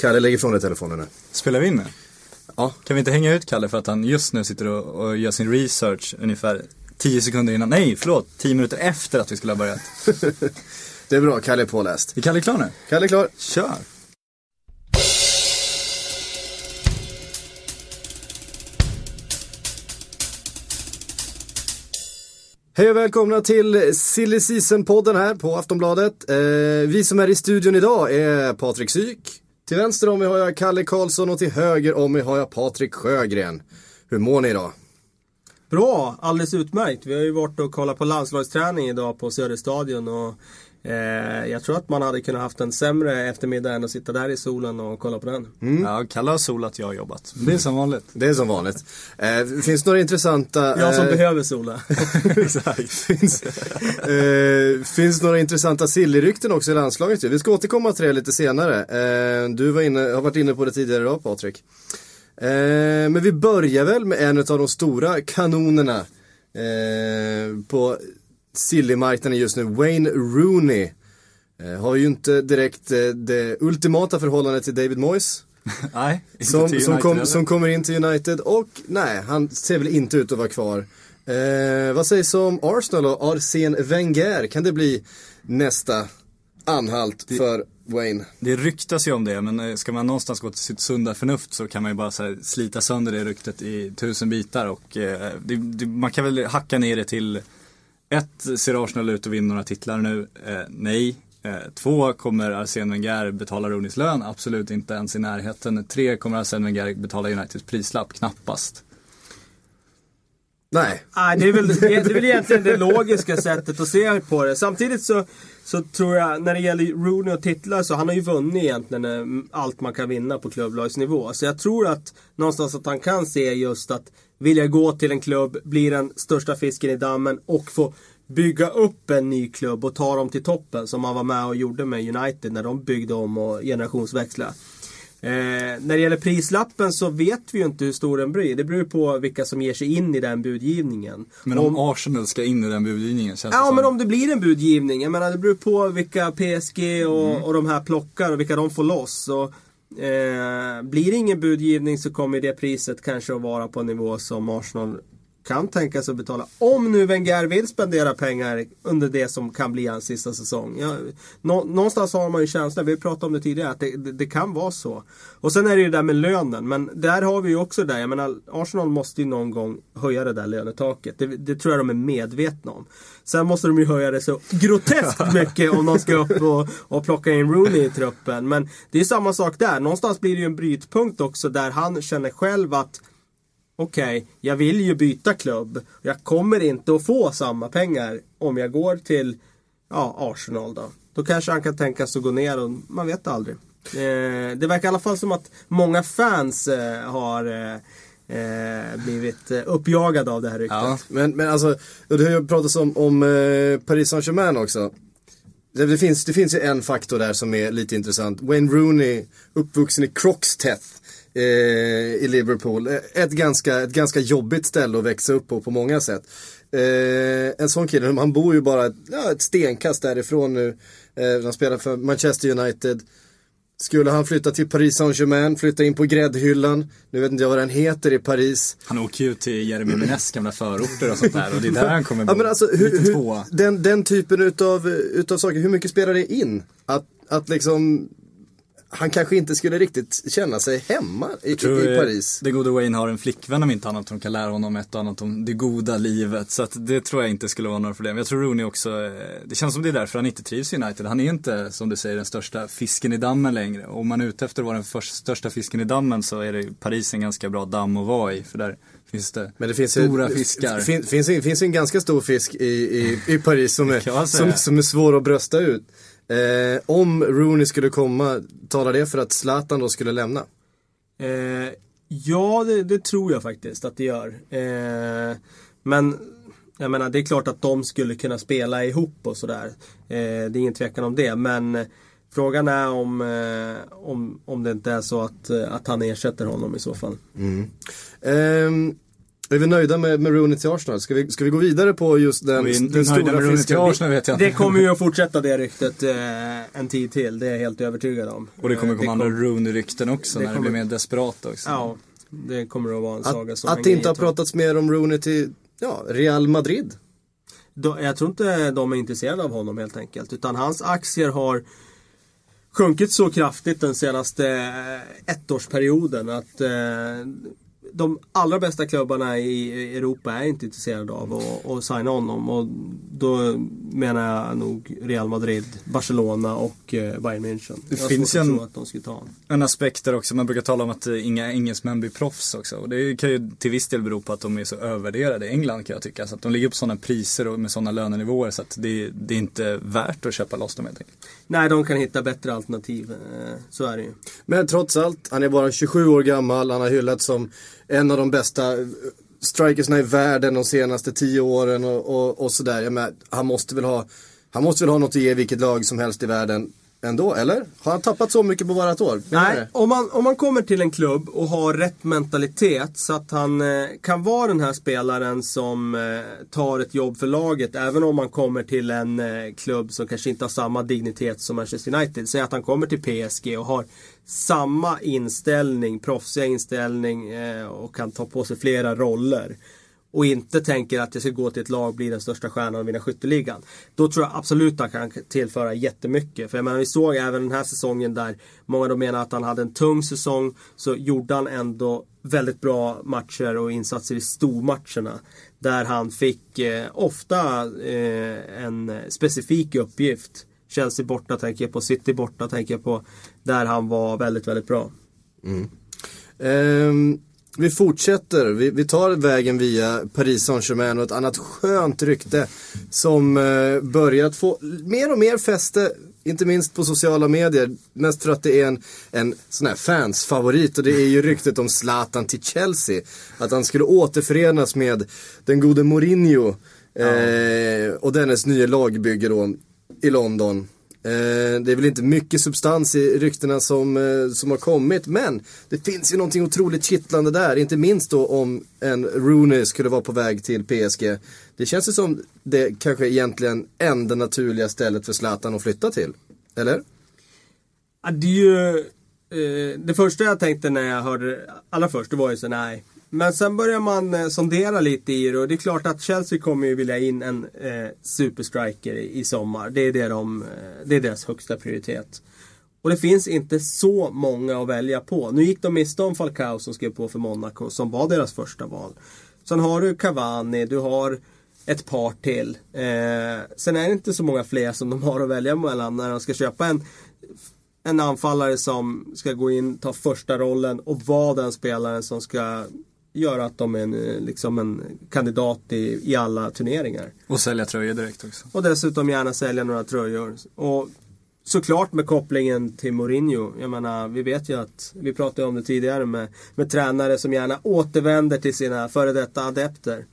Kalle, lägg ifrån dig telefonen nu. Spelar vi in nu? Ja. Kan vi inte hänga ut Kalle för att han just nu sitter och, och gör sin research ungefär 10 sekunder innan, nej förlåt, 10 minuter efter att vi skulle ha börjat. Det är bra, Kalle är påläst. Är Kalle klar nu? Kalle är klar. Kör! Hej och välkomna till Silly Season-podden här på Aftonbladet. Eh, vi som är i studion idag är Patrik Syk. Till vänster om mig har jag Kalle Karlsson och till höger om mig har jag Patrik Sjögren. Hur mår ni idag? Bra, alldeles utmärkt. Vi har ju varit och kollat på landslagsträning idag på Söderstadion och eh, jag tror att man hade kunnat haft en sämre eftermiddag än att sitta där i solen och kolla på den. Ja, Kalle har solat, jag har jobbat. Det är som vanligt. Det är som vanligt. Eh, finns det några intressanta... Jag som eh, behöver sola. Exakt. finns, eh, finns några intressanta Silly-rykten också i landslaget ju. Vi ska återkomma till det lite senare. Eh, du var inne, har varit inne på det tidigare idag Patrik. Eh, men vi börjar väl med en av de stora kanonerna eh, på Silly-marknaden just nu. Wayne Rooney. Eh, har ju inte direkt eh, det ultimata förhållandet till David Moyes. nej, inte Som, till som, United, kom, som kommer in till United och nej, han ser väl inte ut att vara kvar. Eh, vad sägs om Arsenal och Arsene Wenger? Kan det bli nästa anhalt för Wayne? Det ryktas ju om det, men eh, ska man någonstans gå till sitt sunda förnuft så kan man ju bara här, slita sönder det ryktet i tusen bitar och eh, det, det, man kan väl hacka ner det till ett, ser Arsenal ut att vinna några titlar nu? Eh, nej. Eh, två, kommer Arsene Wenger betala Rooneys lön? Absolut inte ens i närheten. Tre, kommer Arsene Wenger betala Uniteds prislapp? Knappast. Nej. Nej, det är, väl, det är väl egentligen det logiska sättet att se på det. Samtidigt så, så tror jag, när det gäller Rooney och titlar, så han har ju vunnit egentligen eh, allt man kan vinna på klubblagsnivå. Så jag tror att någonstans att han kan se just att vilja gå till en klubb, bli den största fisken i dammen och få bygga upp en ny klubb och ta dem till toppen som han var med och gjorde med United när de byggde om och generationsväxlade. Eh, när det gäller prislappen så vet vi ju inte hur stor den blir. Det beror på vilka som ger sig in i den budgivningen. Men om, Arsenal ska in i den budgivningen känns det Ja som. men om det blir en budgivning. Jag menar det beror på vilka PSG och, och de här plockar och vilka de får loss. Och, eh, blir det ingen budgivning så kommer det priset kanske att vara på en nivå som Arsenal kan tänka sig att betala. Om nu Wenger vill spendera pengar under det som kan bli hans sista säsong. Ja, nå, någonstans har man ju känslan, vi pratade om det tidigare, att det, det, det kan vara så. Och sen är det ju det där med lönen. Men där har vi ju också det. Jag menar, Arsenal måste ju någon gång höja det där lönetaket. Det, det tror jag de är medvetna om. Sen måste de ju höja det så groteskt mycket om de ska upp och, och plocka in Rooney i truppen. Men det är samma sak där. Någonstans blir det ju en brytpunkt också där han känner själv att okej, jag vill ju byta klubb. Jag kommer inte att få samma pengar om jag går till ja, Arsenal då. Då kanske han kan tänka sig att gå ner och man vet aldrig. Eh, det verkar i alla fall som att många fans eh, har eh, eh, blivit eh, uppjagade av det här ryktet. Ja, men, men alltså, det har ju pratats om, om eh, Paris Saint-Germain också. Det, det, finns, det finns ju en faktor där som är lite intressant. Wayne Rooney, uppvuxen i Croxteth eh, i Liverpool. Eh, Ett ganska, ett ganska jobbigt ställe att växa upp på på många sätt. Eh, en sån kille, han bor ju bara ja, ett stenkast därifrån nu. Eh, han spelar för Manchester United. Skulle han flytta till Paris Saint-Germain, flytta in på gräddhyllan. Nu vet inte jag vad den heter i Paris. Han åker ju till Jeremy Menez gamla förorter och sånt där och det är där han kommer bo. Ja, men alltså, hur, hur, den, den typen utav, utav saker, hur mycket spelar det in? Att, att liksom, han kanske inte skulle riktigt känna sig hemma i, i, Paris. Den gode Wayne har en flickvän om inte annat som kan lära honom ett och annat om det goda livet. Så att det tror jag inte skulle vara några problem. Jag tror Rooney också, eh, det känns som det är därför han inte trivs i United. Han är ju inte, som du säger, den största fisken i dammen längre. Om man är ute efter att vara den först, största fisken i dammen så är det ju Paris en ganska bra damm att vara i. För där finns det, Men det finns ju- stora fiskar. Det fin, finns, en- finns en ganska stor fisk i, i, i Paris som är, som, som är svår att brösta ut. Eh, om Rooney skulle komma, talar det för att Zlatan då skulle lämna? Eh, ja, det, det tror jag faktiskt att det gör. Eh, men jag menar, det är klart att de skulle kunna spela ihop och sådär. Eh, det är ingen tvekan om det. Men frågan är om, eh, om, om det inte är så att, att han ersätter honom i så fall. Ehm, Är vi nöjda med, med Rooney till Arsenal? Ska vi, ska vi gå vidare på just den, Vi den stora. Arsenal vet jag Det kommer ju att fortsätta det ryktet eh, en tid till, det är jag helt övertygad om. Och det kommer Eh, komma andra kom- Rooney-rykten också det när det kommer- blir mer desperat också. Ja, det kommer att vara en saga Att, som att det inte har pratats mer om Rooney till ja, Real Madrid. Då- Jag tror inte de är intresserade av honom helt enkelt. Utan hans aktier har sjunkit så kraftigt den senaste eh, ettårsperioden att eh, de allra bästa klubbarna i Europa är inte intresserade av att, att signa honom. Och då menar jag nog Real Madrid, Barcelona och eh, Bayern München. Det Jag finns ju en- tro att de skulle ta honom. En aspekt där också, man brukar tala om att eh, inga engelsmän blir proffs också. Och det kan ju till viss del bero på att de är så övervärderade i England kan jag tycka. Så att de ligger på sådana priser och med sådana lönenivåer så att det, det är inte värt att köpa loss dem helt enkelt. Nej, de kan hitta bättre alternativ. eh, Så är det ju. Men trots allt, han är bara 27 år gammal. Han har hyllats som en av de bästa strikersna i världen de senaste tio åren och, och, och sådär. Han måste väl ha han måste väl ha något att ge vilket lag som helst i världen ändå, eller? Har han tappat så mycket på bara ett år? Menar Nej, om man, om man kommer till en klubb och har rätt mentalitet så att han eh, kan vara den här spelaren som eh, tar ett jobb för laget även om man kommer till en eh, klubb som kanske inte har samma dignitet som Manchester United. Säg att han kommer till PSG och har samma inställning, proffsiga inställning eh, och kan ta på sig flera roller. Och inte tänker att jag ska gå till ett lag, bli den största stjärnan och vinna skytteligan. Då tror jag absolut att han kan tillföra jättemycket. För jag menar, vi såg även den här säsongen där många då menar att han hade en tung säsong. Så gjorde han ändå väldigt bra matcher och insatser i stormatcherna. Där han fick eh, ofta eh, en specifik uppgift. Chelsea borta tänker jag på, City borta tänker jag på. Där han var väldigt, väldigt bra. Mm. Ehm, vi fortsätter, vi, vi tar vägen via Paris Saint-Germain och ett annat skönt rykte som eh, börjat få mer och mer fäste, inte minst på sociala medier. Mest för att det är en, en sån här fansfavorit och det är ju ryktet om Zlatan till Chelsea. Att han skulle återförenas med den gode Mourinho eh, och dennes nya lagbygge då i London. Eh, det är väl inte mycket substans i ryktena som, eh, som har kommit men det finns ju någonting otroligt kittlande där. Inte minst då om en Rooney skulle vara på väg till PSG. Det känns ju som det kanske egentligen enda naturliga stället för Zlatan att flytta till. Eller? Ja, det är ju... Eh, det första jag tänkte när jag hörde det allra först, det var ju så nej. Men sen börjar man eh, sondera lite i det och det är klart att Chelsea kommer ju vilja in en eh, superstriker i, i sommar. Det är, det, de, eh, det är deras högsta prioritet. Och det finns inte så många att välja på. Nu gick de miste om Falcao som skrev på för Monaco som var deras första val. Sen har du Cavani, du har ett par till. Eh, sen är det inte så många fler som de har att välja mellan när de ska köpa en en anfallare som ska gå in, ta första rollen och vara den spelaren som ska göra att de är en, eh, liksom en kandidat i, i alla turneringar. Och sälja tröjor direkt också. Och dessutom gärna sälja några tröjor. Och såklart med kopplingen till Mourinho. Jag menar, vi vet ju att, vi pratade om det tidigare med, med tränare som gärna återvänder till sina före detta adepter.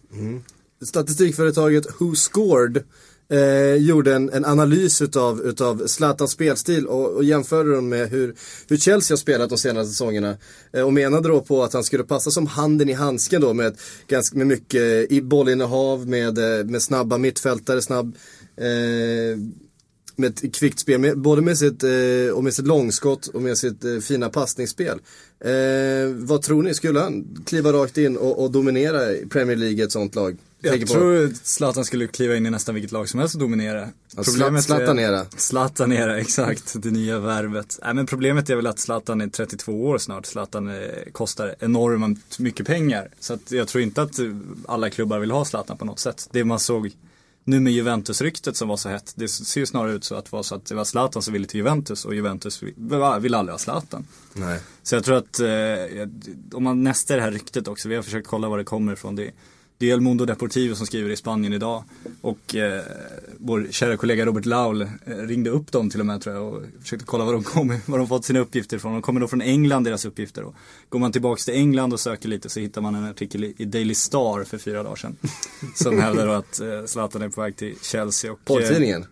Statistikföretaget Who Scored eh, gjorde en, en analys utav, utav Zlatans spelstil och, och jämförde den med hur, hur Chelsea har spelat de senaste säsongerna. Eh, och menade då på att han skulle passa som handen i handsken då med, ganska, med mycket i bollinnehav, med, eh, med snabba mittfältare, snabb eh, med ett kvickt spel, med, både med sitt, eh, och med sitt långskott och med sitt eh, fina passningsspel. Eh, vad tror ni, skulle han kliva rakt in och, och dominera i Premier League ett sånt lag? Jag tror Zlatan skulle kliva in i nästan vilket lag som helst och dominera. Ja, Zla- Zlatanera. Zlatanera, exakt. Det nya värvet. Nej, men problemet är väl att Zlatan är 32 år snart. Zlatan eh, kostar enormt mycket pengar. Så att jag tror inte att alla klubbar vill ha Zlatan på något sätt. Det man såg nu med Juventus-ryktet som var så hett. Det ser ju snarare ut så att det var så att det var Zlatan som ville till Juventus och Juventus vill, vill aldrig ha Zlatan. Nej. Så jag tror att eh, om man nästar det här ryktet också, vi har försökt kolla var det kommer ifrån. Det, det är El Mundo Deportivo som skriver i Spanien idag. Och eh, vår kära kollega Robert Laul eh, ringde upp dem till och med tror jag och försökte kolla var de kommer, var de fått sina uppgifter ifrån. De kommer då från England, deras uppgifter. Och går man tillbaks till England och söker lite så hittar man en artikel i Daily Star för fyra dagar sedan. som hävdar då att eh, Zlatan är på väg till Chelsea. Och, eh, Porrtidningen.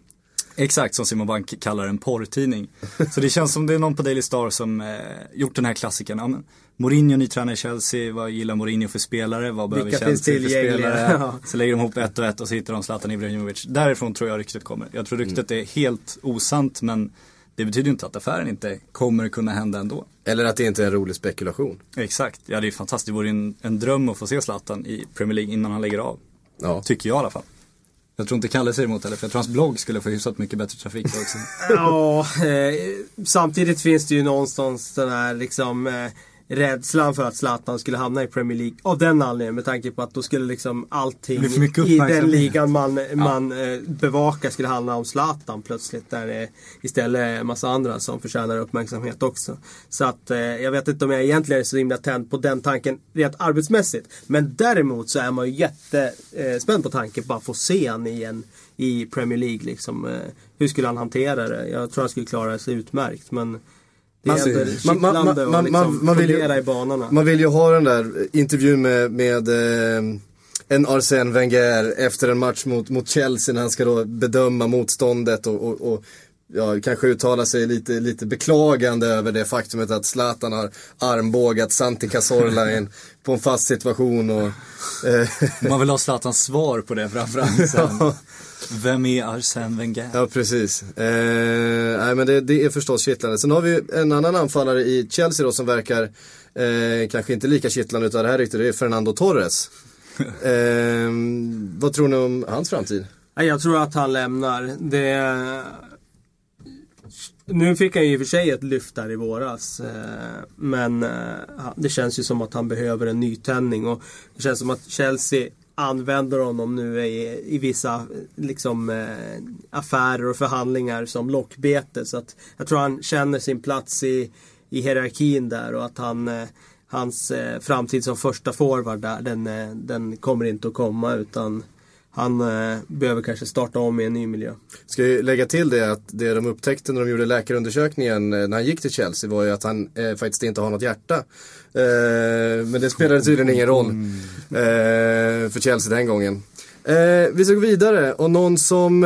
Exakt, som Simon Bank kallar en porrtidning. Så det känns som det är någon på Daily Star som eh, gjort den här klassikern. Ja, men, Mourinho, ny tränare i Chelsea, vad gillar Mourinho för spelare? Vad behöver Vilka Chelsea för spelare? Ja. Så lägger de ihop ett och ett och så hittar de Zlatan Ibrahimovic. Därifrån tror jag ryktet kommer. Jag tror ryktet är helt osant men det betyder ju inte att affären inte kommer kunna hända ändå. Eller att det inte är en rolig spekulation. Exakt, ja det är fantastiskt. Det vore en, en dröm att få se Zlatan i Premier League innan han lägger av. Ja. Tycker jag i alla fall. Jag tror inte Kalle säger emot heller, för jag tror hans blogg skulle få hyfsat mycket bättre trafik då också. Ja, eh, samtidigt finns det ju någonstans den här liksom eh, rädslan för att Zlatan skulle hamna i Premier League. Av den anledningen, med tanke på att då skulle liksom allting i den ligan man, man eh, bevakar skulle handla om Zlatan plötsligt. Där det istället är en massa andra som förtjänar uppmärksamhet också. Så att eh, jag vet inte om jag egentligen är så himla tänd på den tanken rent arbetsmässigt. Men däremot så är man ju jättespänd på tanken på att få se han i, en, i Premier League. Liksom, eh, hur skulle han hantera det? Jag tror han skulle klara sig utmärkt. Men Man- man- man- man- liksom man- man vill ju- i banorna. Man vill ju ha den där intervjun med, med eh, en Arsène Wenger efter en match mot, mot Chelsea när han ska då bedöma motståndet och, och, och ja, kanske uttala sig lite, lite beklagande över det faktumet att Zlatan har armbågat Santi Cazorla i en- på en fast situation. Och, eh, Man vill ha Zlatans svar på det framförallt. sen. Vem är Arsène Wenger? Ja, precis. Eh, nej, men det, det är förstås kittlande. Sen har vi en annan anfallare i Chelsea då som verkar eh, kanske inte lika kittlande utav det här ryktet. Det är Fernando Torres. eh, vad tror ni om hans framtid? Jag tror att han lämnar. Det... Nu fick han ju i och för sig ett lyft där i våras. eh, Men eh, det känns ju som att han behöver en nytändning. Och det känns som att Chelsea använder honom nu i, i vissa liksom, eh, affärer och förhandlingar som lockbete. Så att jag tror han känner sin plats i, i hierarkin där och att han eh, Hans eh, framtid som första forward där, den, eh, den kommer inte att komma utan han eh, behöver kanske starta om i en ny miljö. Ska ju lägga till det att det de upptäckte när de gjorde läkarundersökningen eh, när han gick till Chelsea var ju att han eh, faktiskt inte har något hjärta. Eh, men det spelade tydligen ingen roll eh, för Chelsea den gången. Eh, vi ska gå vidare och någon som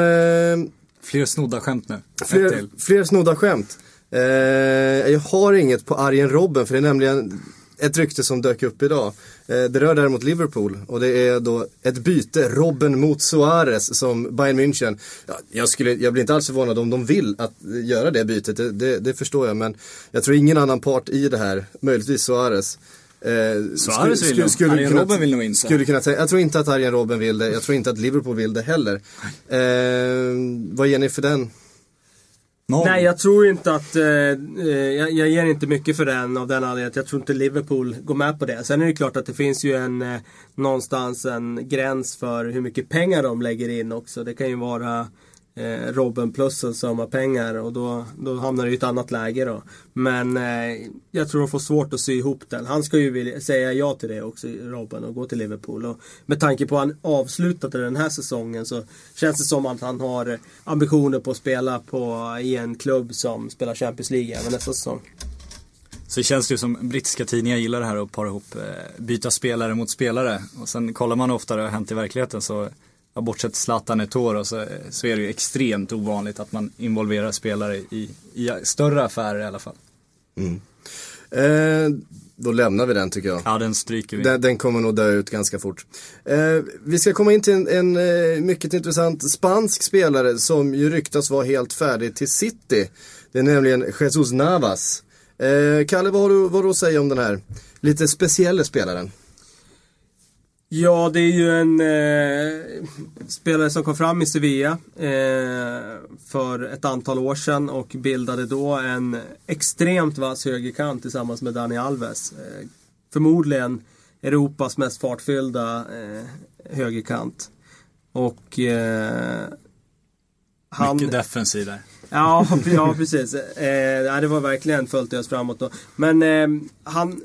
Fler snodda skämt nu. Fler, fler snodda skämt. Jag har inget på Arjen Robben för det är nämligen ett rykte som dök upp idag. Eh, det rör däremot Liverpool och det är då ett byte, Robben mot Suarez som Bayern München. Ja, jag, skulle, jag blir inte alls förvånad om de vill att göra det bytet, det, det, det förstår jag. Men jag tror ingen annan part i det här, möjligtvis Suarez. Eh, Suarez vill nog. Arjen Robben vill nog inte. Skulle kunna säga, jag tror inte att Arjen Robben vill det, jag tror inte att Liverpool vill det heller. Eh, vad ger ni för den? Noll. Nej, jag tror inte att... Eh, eh, jag, jag ger inte mycket för den av den anledningen att jag tror inte Liverpool går med på det. Sen är det klart att det finns ju en eh, någonstans en gräns för hur mycket pengar de lägger in också. Det kan ju vara eh, Robben plus en summa pengar och då, då hamnar det i ett annat läge då. Men eh, jag tror de får svårt att sy ihop den. Han ska ju vilja, säga ja till det också, Robben, och gå till Liverpool. Och med tanke på att han avslutade den här säsongen så känns det som att han har ambitioner på att spela på, i en klubb som spelar Champions League även nästa säsong. Så det känns ju som brittiska tidningar gillar det här att para ihop, eh, byta spelare mot spelare. Och sen kollar man ofta det har hänt i verkligheten så, ja, bortsett Zlatan och så, så är det ju extremt ovanligt att man involverar spelare i, i större affärer i alla fall. Eh, då lämnar vi den tycker jag. Ja, den stryker vi. Den, den kommer nog dö ut ganska fort. Eh, vi ska komma in till en, en eh, mycket intressant spansk spelare som ju ryktas vara helt färdig till City. Det är nämligen Jesus Navas. Eh, Kalle, vad har, du, vad har du att säga om den här lite speciella spelaren? Ja, det är ju en eh, spelare som kom fram i Sevilla eh, för ett antal år sedan och bildade då en extremt vass högerkant tillsammans med Dani Alves. Eh, förmodligen Europas mest fartfyllda eh, högerkant. Och eh, han... Mycket defensiv där. Ja, ja precis. Eh, det var verkligen fullt ös framåt då. Men eh, han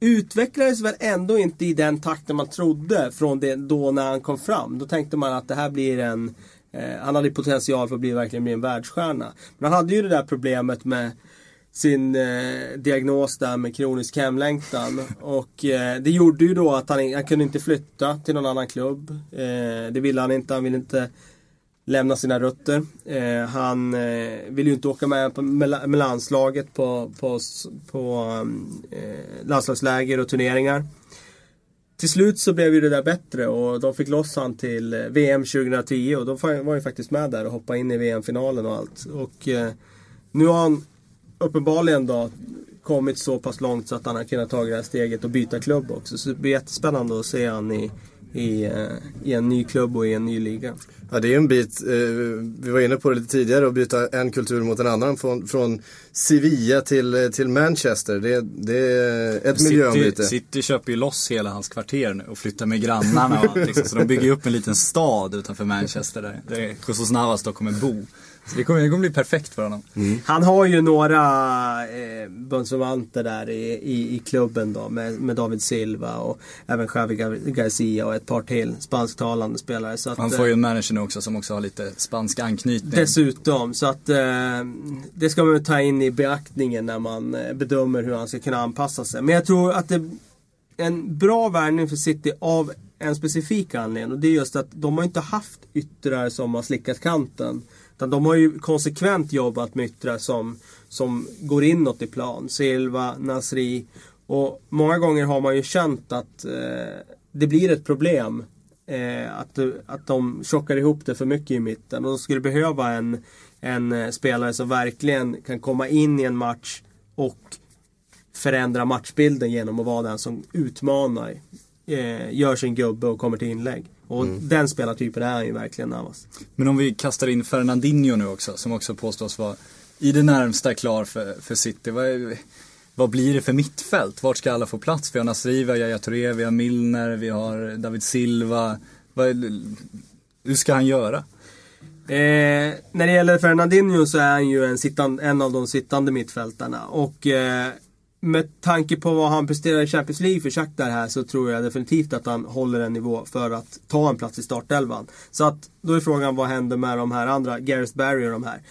utvecklades väl ändå inte i den takten man trodde från det då när han kom fram. Då tänkte man att det här blir en eh, Han hade potential för att bli verkligen bli en världsstjärna. Men han hade ju det där problemet med sin eh, diagnos där med kronisk hemlängtan. Och eh, det gjorde ju då att han, han kunde inte flytta till någon annan klubb. Eh, det ville han inte. Han ville inte lämna sina rötter. Eh, han eh, vill ju inte åka med, på, med, med landslaget på, på, på mm, eh, landslagsläger och turneringar. Till slut så blev ju det där bättre och de fick loss han till eh, VM 2010 och då var han ju faktiskt med där och hoppade in i VM-finalen och allt. Och eh, nu har han uppenbarligen då kommit så pass långt så att han har kunnat ta det här steget och byta klubb också. Så det blir jättespännande att se han i, i, eh, i en ny klubb och i en ny liga. Ja det är en bit, eh, vi var inne på det lite tidigare, att byta en kultur mot en annan från, från Sevilla till, eh, till Manchester. Det, det är ett miljöombyte. City köper ju loss hela hans kvarter nu och flyttar med grannarna och allt, liksom. Så de bygger upp en liten stad utanför Manchester där, där Jesus Navas då kommer bo. Så det kommer, det kommer bli perfekt för honom. Mm. Han har ju några eh, bundsförvanter där i, i, i, klubben då med, med David Silva och även Xavi Garcia och ett par till spansktalande spelare. Så att, Han får ju en eh, manager nu också som också har lite spansk anknytning. Dessutom, så att eh, det ska man ta in i beaktningen när man eh, bedömer hur han ska kunna anpassa sig. Men jag tror att det en bra värvning för City av en specifik anledning och det är just att de har inte haft yttrar som har slickat kanten. Utan de har ju konsekvent jobbat med yttrar som, som går inåt i plan. Silva, Nasri. Och många gånger har man ju känt att eh, det blir ett problem. Eh, att, att de tjockar ihop det för mycket i mitten. Och de skulle behöva en, en eh, spelare som verkligen kan komma in i en match och förändra matchbilden genom att vara den som utmanar. Eh, gör sin gubbe och kommer till inlägg. Och mm. den spelartypen är han ju verkligen Navas. Men om vi kastar in Fernandinho nu också, som också påstås vara i det närmsta klar för, för City. Vad, vad blir det för mittfält? Vart ska alla få plats? Vi har Nasri, vi har Yahya Touré, vi har Milner, vi har David Silva. Vad, hur ska han göra? Eh, när det gäller Fernandinho så är han ju en, sittan, en av de sittande mittfältarna. Och eh, med tanke på vad han presterar i Champions League för Shakhtar här så tror jag definitivt att han håller en nivå för att ta en plats i startelvan. Så att då är frågan vad händer med de här andra, Gareth Barry och de här.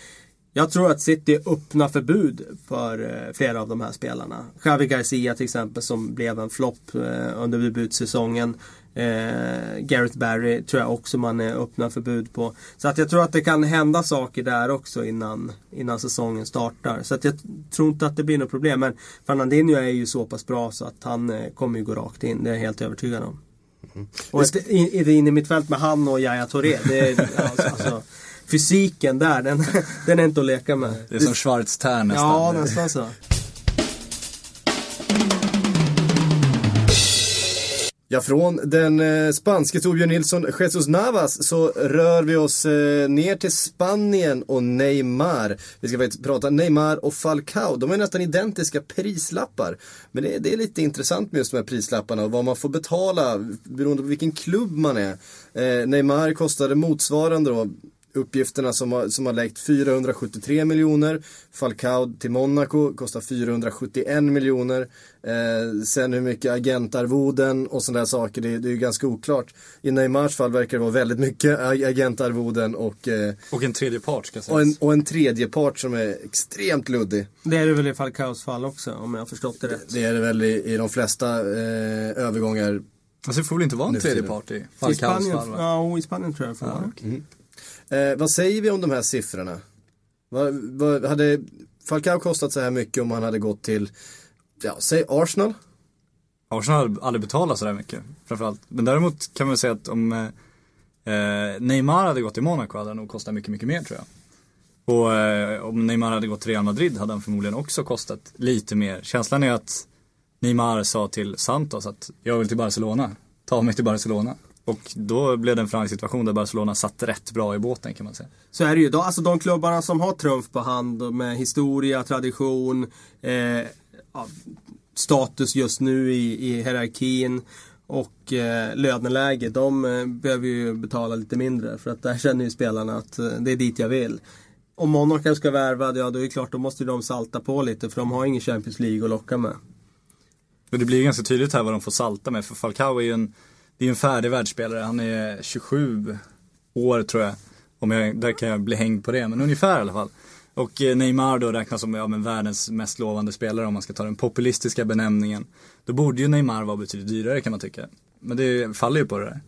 Jag tror att City öppnar förbud för eh, flera av de här spelarna. Javi Garcia till exempel som blev en flopp eh, under debutsäsongen. Eh, Gareth Barry tror jag också man är öppna förbud på. Så att jag tror att det kan hända saker där också innan, innan säsongen startar. Så att jag tror inte att det blir något problem. Men Fernandinho är ju så pass bra så att han eh, kommer ju gå rakt in. Det är jag helt övertygad om. Mm. Och ett, in, ett in i mitt fält med han och Yahya Touré. Det är, alltså, alltså, fysiken där, den, den är inte att leka med. Det är som Schwarz nästan. Ja, nästan så. Ja, från den eh, spanske Torbjörn Nilsson Jesus Navas så rör vi oss eh, ner till Spanien och Neymar. Vi ska faktiskt prata Neymar och Falcao. De är nästan identiska prislappar. Men det, det är lite intressant med just de här prislapparna och vad man får betala beroende på vilken klubb man är. Eh, Neymar kostade motsvarande då uppgifterna som har, som har läckt 473 miljoner. Falcao till Monaco kostar 471 miljoner. Eh, sen hur mycket agentarvoden och sådana där saker, det, det är ju ganska oklart. I Neymars fall verkar det vara väldigt mycket agentarvoden och... Eh, och en tredje part ska sägas. Och en, och en tredje part som är extremt luddig. Det är det väl i Falcaos fall också om jag har förstått det rätt. Det, det är det väl i, i de flesta eh, övergångar. Alltså det får väl inte vara en tredje part i Falcaos fall? Va? Ja, i Spanien tror jag det får vara. Mm. Eh, vad säger vi om de här siffrorna? Vad, vad, hade Falcao kostat så här mycket om han hade gått till, ja, säg Arsenal? Arsenal hade aldrig betalat så där mycket, framförallt. Men däremot kan man säga att om eh, eh, Neymar hade gått till Monaco hade han nog kostat mycket, mycket mer tror jag. Och eh, om Neymar hade gått till Real Madrid hade han förmodligen också kostat lite mer. Känslan är att Neymar sa till Santos att jag vill till Barcelona. Ta mig till Barcelona. Och då blev det en förhandlingssituation där Barcelona satt rätt bra i båten kan man säga. Så är det ju. Alltså de klubbarna som har trumf på hand med historia, tradition, eh, status just nu i, i hierarkin och eh, löneläge. De eh, behöver ju betala lite mindre för att där känner ju spelarna att eh, det är dit jag vill. Om Monaco ska värva, ja då är det klart då måste de salta på lite för de har ingen Champions League att locka med. Men det blir ganska tydligt här vad de får salta med för Falcao är ju en det är en färdig världsspelare. Han är 27 år tror jag. Om jag, där kan jag bli hängd på det, men ungefär i alla fall. Och eh, Neymar då räknas som ja, men världens mest lovande spelare om man ska ta den populistiska benämningen. Då borde ju Neymar vara betydligt dyrare kan man tycka. Men det faller ju på det där.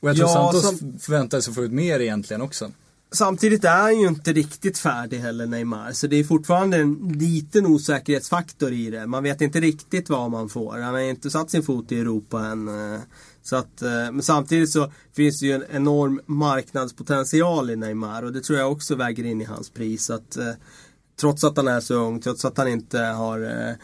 Och jag tror Ja, Santos som- förväntar sig få ut mer egentligen också. Samtidigt är han ju inte riktigt färdig heller Neymar. Så det är fortfarande en liten osäkerhetsfaktor i det. Man vet inte riktigt vad man får. Han har inte satt sin fot i Europa än. Eh, så att, eh, men samtidigt så finns det ju en enorm marknadspotential i Neymar. Och det tror jag också väger in i hans pris. Att, eh, trots att han är så ung, trots att han inte har eh,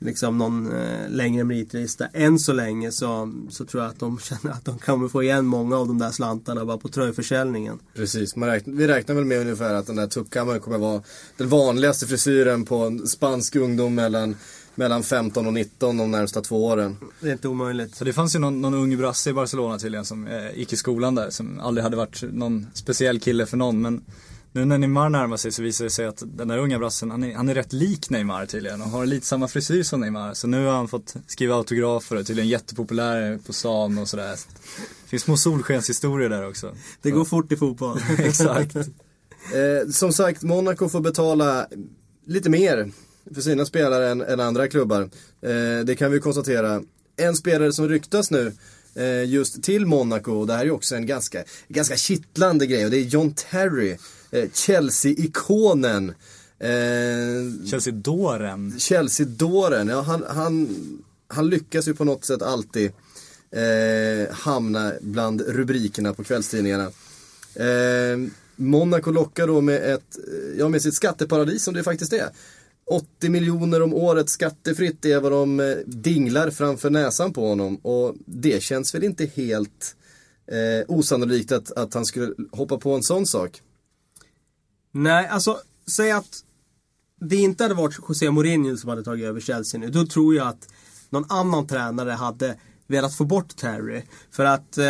liksom någon eh, längre meritlista än så länge så, så tror jag att de känner att de kommer få igen många av de där slantarna bara på tröjförsäljningen. Precis, man räknar, vi räknar väl med ungefär att den där tuppkammaren kommer vara den vanligaste frisyren på en spansk ungdom mellan, mellan 15 och 19 de närmsta två åren. Det är inte omöjligt. Så det fanns ju någon, någon ung brasse i Barcelona tydligen som eh, gick i skolan där som aldrig hade varit någon speciell kille för någon men nu när Neymar närmar sig så visar det sig att den där unga brassen han är, han är rätt lik Neymar tydligen och har lite samma frisyr som Neymar. Så nu har han fått skriva autografer och är tydligen jättepopulär på stan och sådär. Det finns små solskenshistorier där också. Det går fort i fotboll. Exakt. Eh, som sagt, Monaco får betala lite mer för sina spelare än, än andra klubbar. Eh, det kan vi konstatera. En spelare som ryktas nu eh, just till Monaco, och det här är ju också en ganska, ganska kittlande grej, och det är John Terry, Chelsea-ikonen. Eh, Chelsea-dåren. Chelsea-dåren, ja han, han, han lyckas ju på något sätt alltid eh, hamna bland rubrikerna på kvällstidningarna. Eh, Monaco lockar då med, ett, ja, med sitt skatteparadis som det faktiskt är. 80 miljoner om året skattefritt är vad de eh, dinglar framför näsan på honom. Och det känns väl inte helt eh, osannolikt att, att han skulle hoppa på en sån sak. Nej, alltså säg att det inte hade varit José Mourinho som hade tagit över Chelsea nu. Då tror jag att någon annan tränare hade velat få bort Terry. För att eh,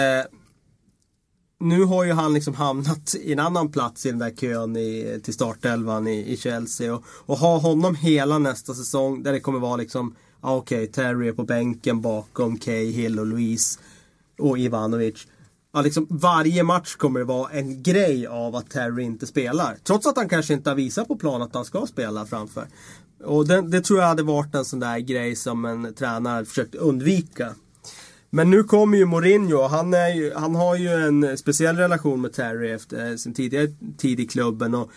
nu har ju han liksom hamnat i en annan plats i den där kön i, till startelvan i, i Chelsea. Och, och ha honom hela nästa säsong där det kommer vara liksom, ah, okej, Terry är på bänken bakom Cahill och Louise och Ivanovic. Ja, liksom, varje match kommer det vara en grej av att Terry inte spelar. Trots att han kanske inte har visat på plan att han ska spela framför. Och det, det tror jag hade varit en sån där grej som en tränare försökt undvika. Men nu kommer ju Mourinho han, är ju, han har ju en speciell relation med Terry efter eh, sin tidigare tid i klubben. Och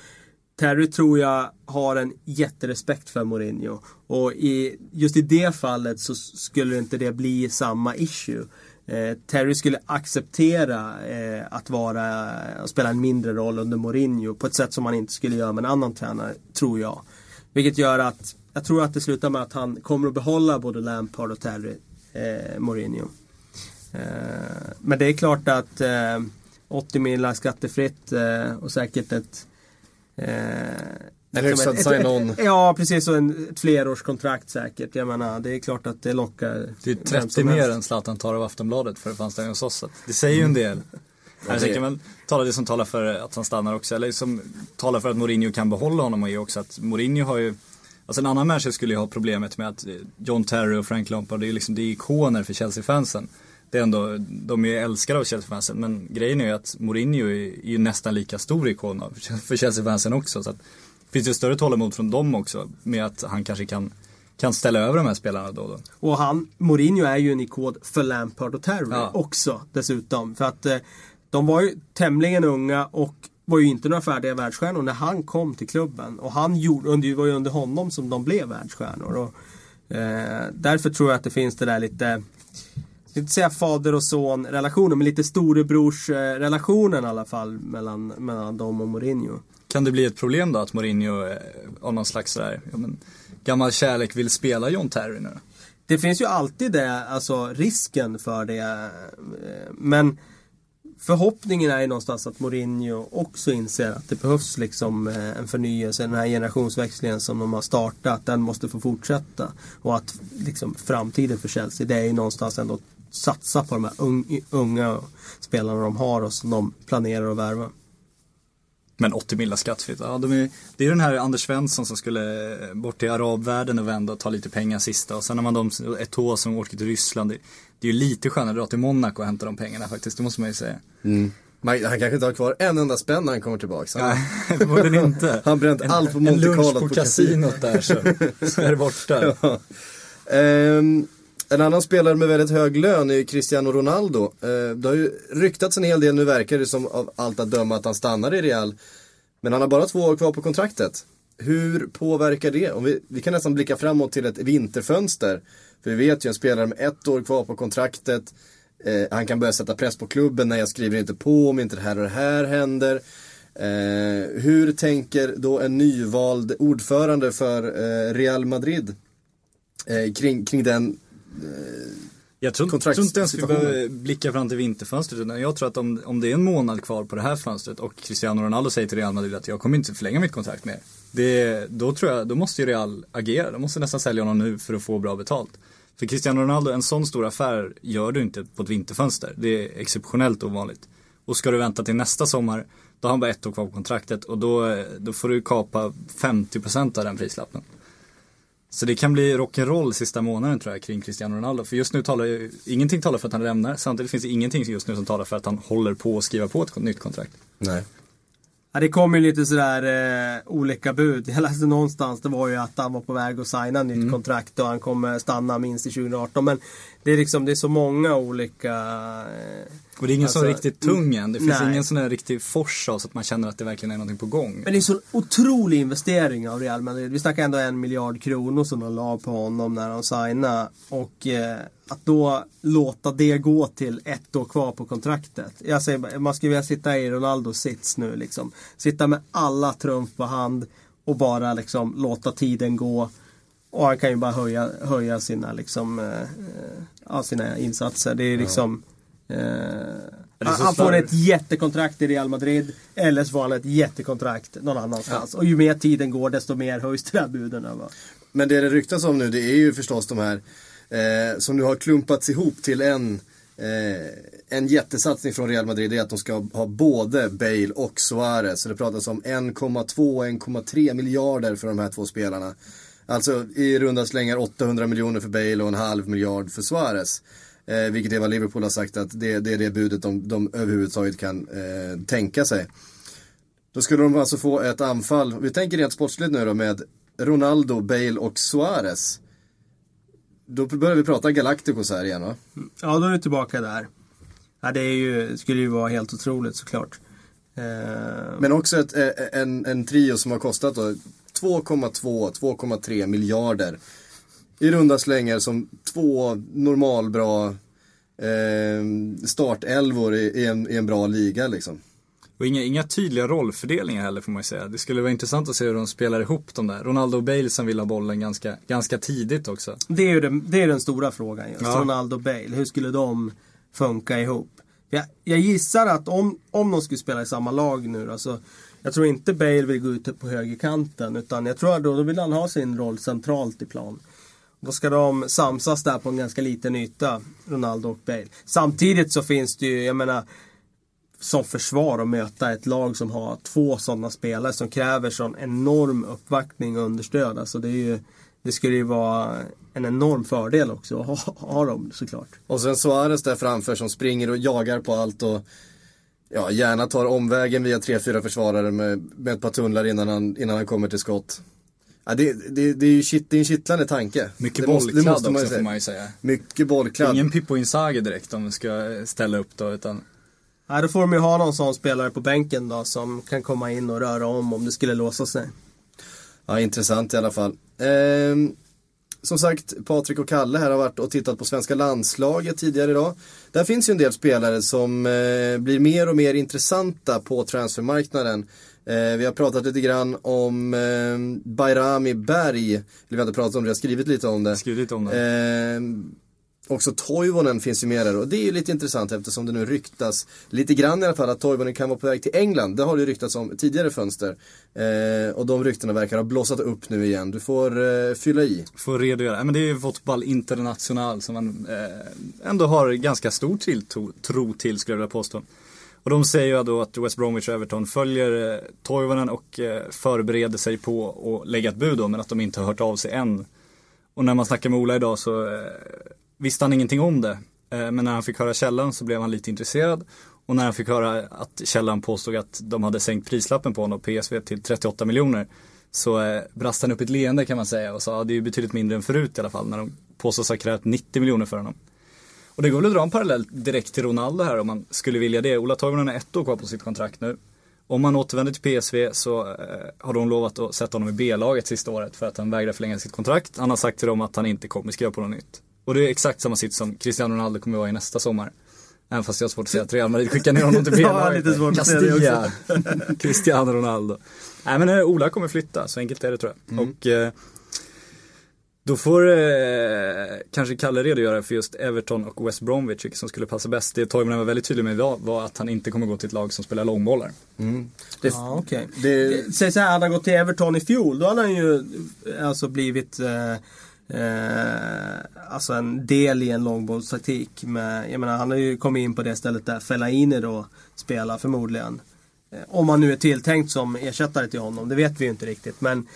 Terry tror jag har en jätterespekt för Mourinho. Och i, just i det fallet så skulle inte det bli samma issue. Eh, Terry skulle acceptera eh, att vara, att spela en mindre roll under Mourinho på ett sätt som han inte skulle göra med en annan tränare, tror jag. Vilket gör att jag tror att det slutar med att han kommer att behålla både Lampard och Terry eh, Mourinho. Eh, men det är klart att eh, 80 miljoner skattefritt eh, och säkert ett eh, en hyfsad ett- ett- Ja, precis. Och en, ett flerårskontrakt säkert. Jag menar, det är klart att det lockar. Det är vem 30 som mer än Zlatan tar av Aftonbladet för det fanns där hos oss. så att Det säger ju en del. Jag det- tänker väl tala det som talar för att han stannar också. Eller som talar för att Mourinho kan behålla honom och är också att Mourinho har ju Alltså en annan människa skulle ju ha problemet med att John Terry och Frank Lampard, det är ju liksom, det är ikoner för Chelsea-fansen. Det är ändå, de är ju älskade av Chelsea-fansen men grejen är ju att Mourinho är, ju nästan lika stor ikon för Chelsea-fansen också. Så att finns ju större tålamod från dem också med att han kanske kan, kan ställa över de här spelarna då och då. Och han, Mourinho är ju en ikon för Lampard och Terry Ja. också dessutom. För att eh, de var ju tämligen unga och var ju inte några färdiga världsstjärnor när han kom till klubben. Och han gjorde, det var ju under honom som de blev världsstjärnor. Och, eh, därför tror jag att det finns det där lite, jag inte säga fader och son relationen, men lite storebrors eh, relationen i alla fall mellan, mellan dem och Mourinho. Kan det bli ett problem då att Mourinho eh, av någon slags sådär, ja, men, gammal kärlek vill spela John Terry nu? Det finns ju alltid det, alltså risken för det. Eh, men förhoppningen är ju någonstans att Mourinho också inser att det behövs liksom eh, en förnyelse, den här generationsväxlingen som de har startat, den måste få fortsätta. Och att liksom framtiden för Chelsea, det är ju någonstans ändå att satsa på de här unga spelarna de har och som de planerar att värva. Men 80 millar skattefritt, ja, de är, det är den här Anders Svensson som skulle eh, bort till arabvärlden och vända och ta lite pengar sista och sen har man de, år som åker till Ryssland. Det, det är ju lite skönare att dra till Monaco och hämta de pengarna faktiskt, det måste man ju säga. Man, han kanske inte har kvar en enda spänn när han kommer tillbaka. Han, Nej, förmodligen inte. Han bränt en, allt på En Monte lunch Carlo på på kasinot där så, så är det borta. Ja. Ehm, en annan spelare med väldigt hög lön är Cristiano Ronaldo. Eh, det har ju ryktats en hel del, nu verkar det som av allt att döma att han stannar i Real. Men han har bara två år kvar på kontraktet. Hur påverkar det? Om vi, vi kan nästan blicka framåt till ett vinterfönster. För vi vet ju en spelare med ett år kvar på kontraktet. Eh, han kan börja sätta press på klubben när jag skriver inte på om inte det här och det här händer. Eh, hur tänker då en nyvald ordförande för eh, Real Madrid eh, kring, kring den jag tror, tror inte ens vi behöver blicka fram till vinterfönstret. Utan jag tror att om, om det är en månad kvar på det här fönstret och Cristiano Ronaldo säger till Real Madrid att jag kommer inte förlänga mitt kontrakt med er. då tror jag, då måste ju Real agera. De måste nästan sälja honom nu för att få bra betalt. För Cristiano Ronaldo, en sån stor affär gör du inte på ett vinterfönster. Det är exceptionellt ovanligt. Och ska du vänta till nästa sommar, då har han bara ett år kvar på kontraktet och då, då får du kapa 50% av den prislappen. Så det kan bli rock'n'roll sista månaden tror jag kring Cristiano Ronaldo. För just nu talar ju, ingenting talar för att han lämnar. Samtidigt finns det ingenting just nu som talar för att han håller på att skriva på ett nytt kontrakt. Nej. Ja, det kom ju lite sådär eh, olika bud. Jag läste någonstans, det var ju att han var på väg att signa nytt mm. kontrakt och han kommer stanna minst i 2018. Men det är liksom, det är så många olika... Eh, och det är ingen alltså, är riktigt tung än. Det finns nej. ingen sån här riktig fors av så att man känner att det verkligen är någonting på gång. Men det är så otrolig investering av Real Madrid. Vi snackar ändå en miljard kronor som de la på honom när de signade. Och eh, att då låta det gå till ett år kvar på kontraktet. Jag säger, man skulle vilja sitta i Ronaldos sits nu liksom. Sitta med alla trumf på hand och bara liksom låta tiden gå. Och han kan ju bara höja, höja sina, liksom, eh, sina insatser. Det är liksom... Eh, han får ett jättekontrakt i Real Madrid. Eller så får han ett jättekontrakt någon annanstans. Ja. Och ju mer tiden går desto mer höjs de där buden. Va? Men det det ryktas om nu det är ju förstås de här eh, som nu har klumpats ihop till en eh, en jättesatsning från Real Madrid är att de ska ha både Bale och Suarez. Så det pratas om 1,2-1,3 miljarder för de här två spelarna. Alltså i runda slängar 800 miljoner för Bale och en halv miljard för Suarez. Eh, vilket är vad Liverpool har sagt att det, det är det budet de, de överhuvudtaget kan eh, tänka sig. Då skulle de alltså få ett anfall, vi tänker rent sportsligt nu då med Ronaldo, Bale och Suarez. Då börjar vi prata Galacticos här igen va? Ja, då är vi tillbaka där. Ja, det är ju, skulle ju vara helt otroligt såklart. Eh... Men också ett, eh, en, en trio som har kostat 2,2-2,3 miljarder i runda slängar som två normalbra eh, startelvor i, i, en, i en bra liga liksom. Och inga, inga tydliga rollfördelningar heller får man ju säga. Det skulle vara intressant att se hur de spelar ihop de där. Ronaldo och Bale som vill ha bollen ganska, ganska tidigt också. Det är ju den, det är den stora frågan just. Ja. Ronaldo och Bale. Hur skulle de funka ihop? Jag, jag gissar att om, om de skulle spela i samma lag nu då, så jag tror inte Bale vill gå ut på högerkanten utan jag tror att då, då vill han ha sin roll centralt i plan. Då ska de samsas där på en ganska liten yta, Ronaldo och Bale. Samtidigt så finns det ju, jag menar, som försvar att möta ett lag som har två sådana spelare som kräver sån enorm uppvaktning och understöd. Alltså det, är ju, det skulle ju vara en enorm fördel också att ha, ha dem såklart. Och sen Suarez där framför som springer och jagar på allt och ja, gärna tar omvägen via tre, fyra försvarare med, med ett par tunnlar innan han, innan han kommer till skott. Ja, det, det, det är ju kitt, det är en kittlande tanke. Mycket bollkladd också man får man ju säga. Mycket bollkladd. Ingen Pippo Inzaghi direkt om vi ska ställa upp då utan Nej, då får de ju ha någon sån spelare på bänken då som kan komma in och röra om om det skulle låsa sig. Ja, intressant i alla fall. Eh, som sagt, Patrik och Kalle här har varit och tittat på svenska landslaget tidigare idag. Där finns ju en del spelare som eh, blir mer och mer intressanta på transfermarknaden. Eh, vi har pratat lite grann om eh, Bayrami Berg. Eller vi har inte pratat om det, vi har skrivit lite om det. Skrivit om det. Också Toivonen finns ju med där och det är ju lite intressant eftersom det nu ryktas lite grann i alla fall att Toivonen kan vara på väg till England. Det har det ju ryktats om tidigare fönster. Eh, och de ryktena verkar ha blossat upp nu igen. Du får eh, fylla i. Får redogöra. Men det är ju Fotboll International som man eh, ändå har ganska stor tilltro till skulle jag vilja påstå. Och de säger ju då att West Bromwich och Everton följer eh, Toivonen och eh, förbereder sig på att lägga ett bud då, men att de inte har hört av sig än. Och när man snackar med Ola idag så eh, visste han ingenting om det. Eh, men när han fick höra källan så blev han lite intresserad. Och när han fick höra att källan påstod att de hade sänkt prislappen på honom, PSV, till 38 miljoner. Så eh, brast han upp ett leende kan man säga och sa att det är betydligt mindre än förut i alla fall när de påstås ha krävt 90 miljoner för honom. Och det går väl att dra en parallell direkt till Ronaldo här om man skulle vilja det. Ola Toivonen har ett år kvar på sitt kontrakt nu. Om han återvänder till PSV så eh, har de lovat att sätta honom i B-laget sista året för att han vägrar förlänga sitt kontrakt. Han har sagt till dem att han inte kommer skriva på något nytt. Och det är exakt samma sitt som Cristiano Ronaldo kommer vara i nästa sommar. Även fast jag har svårt att säga att Real Madrid skickar ner honom till B-laget. lite svårt att säga det Castilla, Cristiano Ronaldo. Nej men eh, Ola kommer flytta, så enkelt är det tror jag. Och eh, då får eh, kanske Kalle redogöra för just Everton och West Bromwich, vilket som skulle passa bäst. Det Toivonen var väldigt tydlig med idag var att han inte kommer gå till ett lag som spelar långbollar. Det, Ja, okej. det, Säg så här, hade han gått till Everton i fjol, då hade han ju eh, alltså blivit eh, eh, alltså en del i en långbollstaktik. Med, jag menar, han har ju kommit in på det stället där Fellaini då spelar förmodligen. Eh, om han nu är tilltänkt som ersättare till honom, det vet vi ju inte riktigt. Men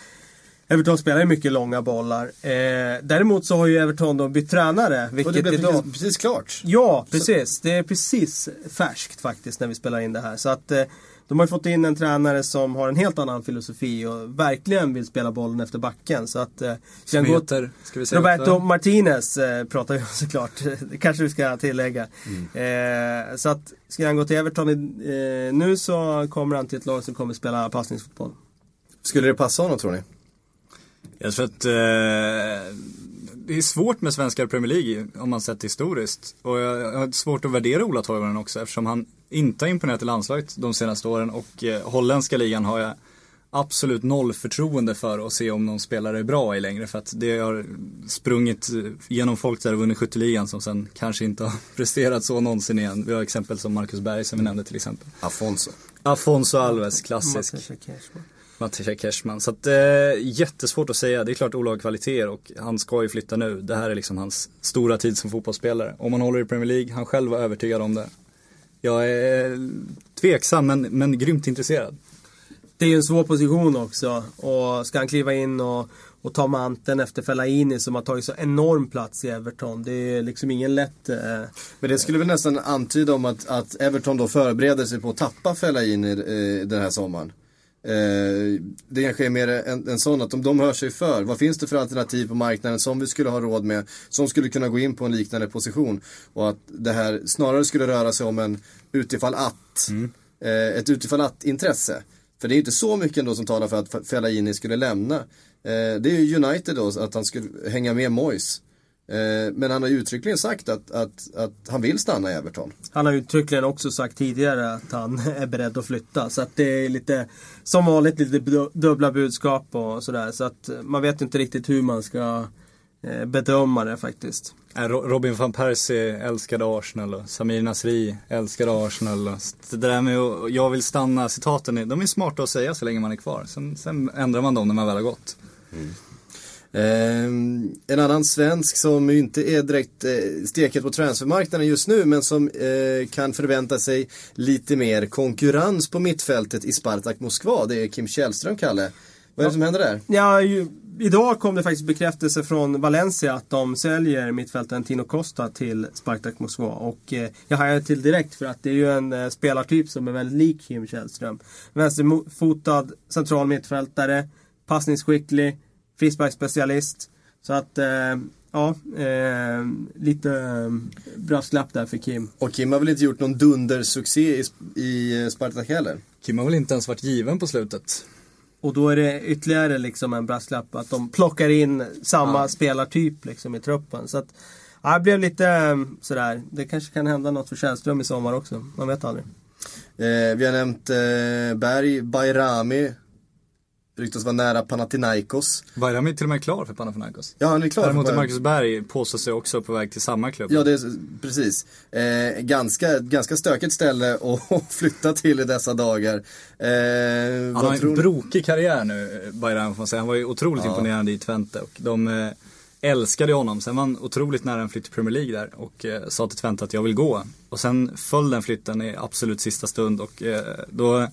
Everton spelar ju mycket långa bollar. Eh, däremot så har ju Everton då bytt tränare. och Vilket det blev idag... precis, precis klart. Ja, precis. Det är precis färskt faktiskt när vi spelar in det här. Så att eh, de har ju fått in en tränare som har en helt annan filosofi och verkligen vill spela bollen efter backen. Så att eh, ska han gå- Smeter, ska vi säga. Roberto också. Martinez eh, pratar vi om såklart. Det kanske vi ska tillägga. Eh, så att ska han gå till Everton eh, nu så kommer han till ett lag som kommer spela passningsfotboll. Skulle det passa honom tror ni? Jag tror att eh, det är svårt med svenskar i Premier League om man sett historiskt. Och jag, jag har svårt att värdera Ola Toivonen också eftersom han inte har imponerat i landslaget de senaste åren och eh, holländska ligan har jag absolut noll förtroende för att se om någon spelare är bra i längre för att det har sprungit eh, genom folk där och vunnit skytteligan som sen kanske inte har presterat så någonsin igen. Vi har exempel som Marcus Berg som vi nämnde till exempel. Afonso. Afonso Alves, klassisk. Mattias Cashman. Mattias Cashman. Så att, eh, jättesvårt att säga. Det är klart Ola har kvaliteter och han ska ju flytta nu. Det här är liksom hans stora tid som fotbollsspelare. Om han håller i Premier League, han själv var övertygad om det. Jag är tveksam men, men grymt intresserad. Det är ju en svår position också. Och ska han kliva in och, och ta manteln efter Fellaini som har tagit så enorm plats i Everton. Det är liksom ingen lätt... Eh, Men det skulle väl nästan antyda om att, att Everton då förbereder sig på att tappa Fellaini eh, den här sommaren. Eh, det kanske är mer en, en sån att om de hör sig för, vad finns det för alternativ på marknaden som vi skulle ha råd med, som skulle kunna gå in på en liknande position. Och att det här snarare skulle röra sig om en utifall att, eh, ett utifall att intresse. För det är inte så mycket ändå som talar för att Fellaini skulle lämna. Eh, det är ju United då, att han skulle hänga med Moyes. Eh, men han har ju uttryckligen sagt att, att, att han vill stanna i Everton. Han har uttryckligen också sagt tidigare att han är beredd att flytta. Så att det är lite, som vanligt, lite du- dubbla budskap och sådär. Så att man vet inte riktigt hur man ska eh, bedöma det faktiskt. Ro- Robin van Persie älskade Arsenal och Samir Nasri älskade Arsenal. Och det där med att jag vill stanna citaten, är- de är smarta att säga så länge man är kvar. Sen, sen ändrar man dem när man väl har gått. Ehm, en annan svensk som inte är direkt eh, steket på transfermarknaden just nu men som eh, kan förvänta sig lite mer konkurrens på mittfältet i Spartak Moskva. Det är Kim Källström, Kalle. Vad är det som händer där? Ja, ju, idag kom det faktiskt bekräftelse från Valencia att de säljer mittfältaren Tino Costa till Spartak Moskva. Och eh, jag hajar till direkt för att det är ju en eh, spelartyp som är väldigt lik Kim Källström. Vänsterfotad central mittfältare, passningsskicklig, frisparksspecialist. Så att, eh, ja, eh, lite eh, brasklapp där för Kim. Och Kim har väl inte gjort någon dundersuccé i, i Spartak heller? Kim har väl inte ens varit given på slutet. Och då är det ytterligare liksom en brasklapp att de plockar in samma spelartyp liksom i truppen. Så att, ja, det blev lite sådär. Det kanske kan hända något för Källström i sommar också. Man vet aldrig. Eh, vi har nämnt eh, Berg, Bayrami. Ryktas vara nära Panathinaikos. Bayram är till och med klar för Panathinaikos. Ja, han är klar för Däremot är Bayern. Marcus Berg påstår sig också på väg till samma klubb. Ja, det är precis. Eh, ganska, ganska stökigt ställe att flytta till i dessa dagar. Eh, Han har en tror brokig karriär nu, Bayram får man säga. Han var ju otroligt imponerande i Twente och de eh, älskade honom. Sen var han otroligt nära en flytt till Premier League där och eh, sa till Twente att jag vill gå. Och sen föll den flytten i absolut sista stund och eh, då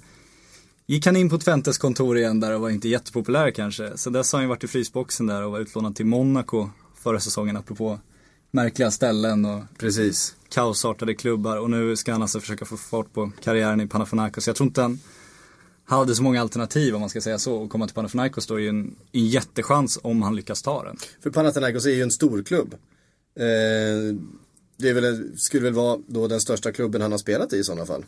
gick han in på Twentes kontor igen där och var inte jättepopulär kanske. Sen dess har han ju varit i frysboxen där och var utlånad till Monaco förra säsongen apropå märkliga ställen och Precis. kaosartade klubbar och nu ska han alltså försöka få fart på karriären i Panathinaikos. Jag tror inte han hade så många alternativ om man ska säga så. Att komma till Panathinaikos då är ju en, en jättechans om han lyckas ta den. För Panathinaikos är ju en stor klubb. Eh, det väl, skulle väl vara då den största klubben han har spelat i i sådana fall.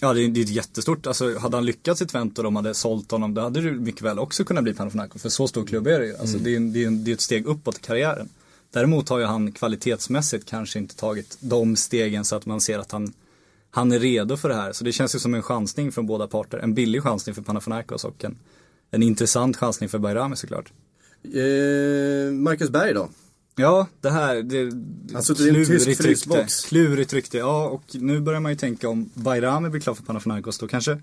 Ja det är, det är jättestort, alltså hade han lyckats i Twente och de hade sålt honom då hade det mycket väl också kunnat bli Panathinaikos. För så stor klubb är det ju. Alltså, det, är, det, är, det är ett steg uppåt i karriären. Däremot har ju han kvalitetsmässigt kanske inte tagit de stegen så att man ser att han, han är redo för det här. Så det känns ju som en chansning från båda parter. En billig chansning för Panathinaikos och en, en intressant chansning för Bayrami såklart. Eh, Marcus Berg då? Ja, det här, det Han suttit i en tysk rykte. Klurigt rykte, ja och nu börjar man ju tänka om Bayrami blir klar för Panathinaikos då kanske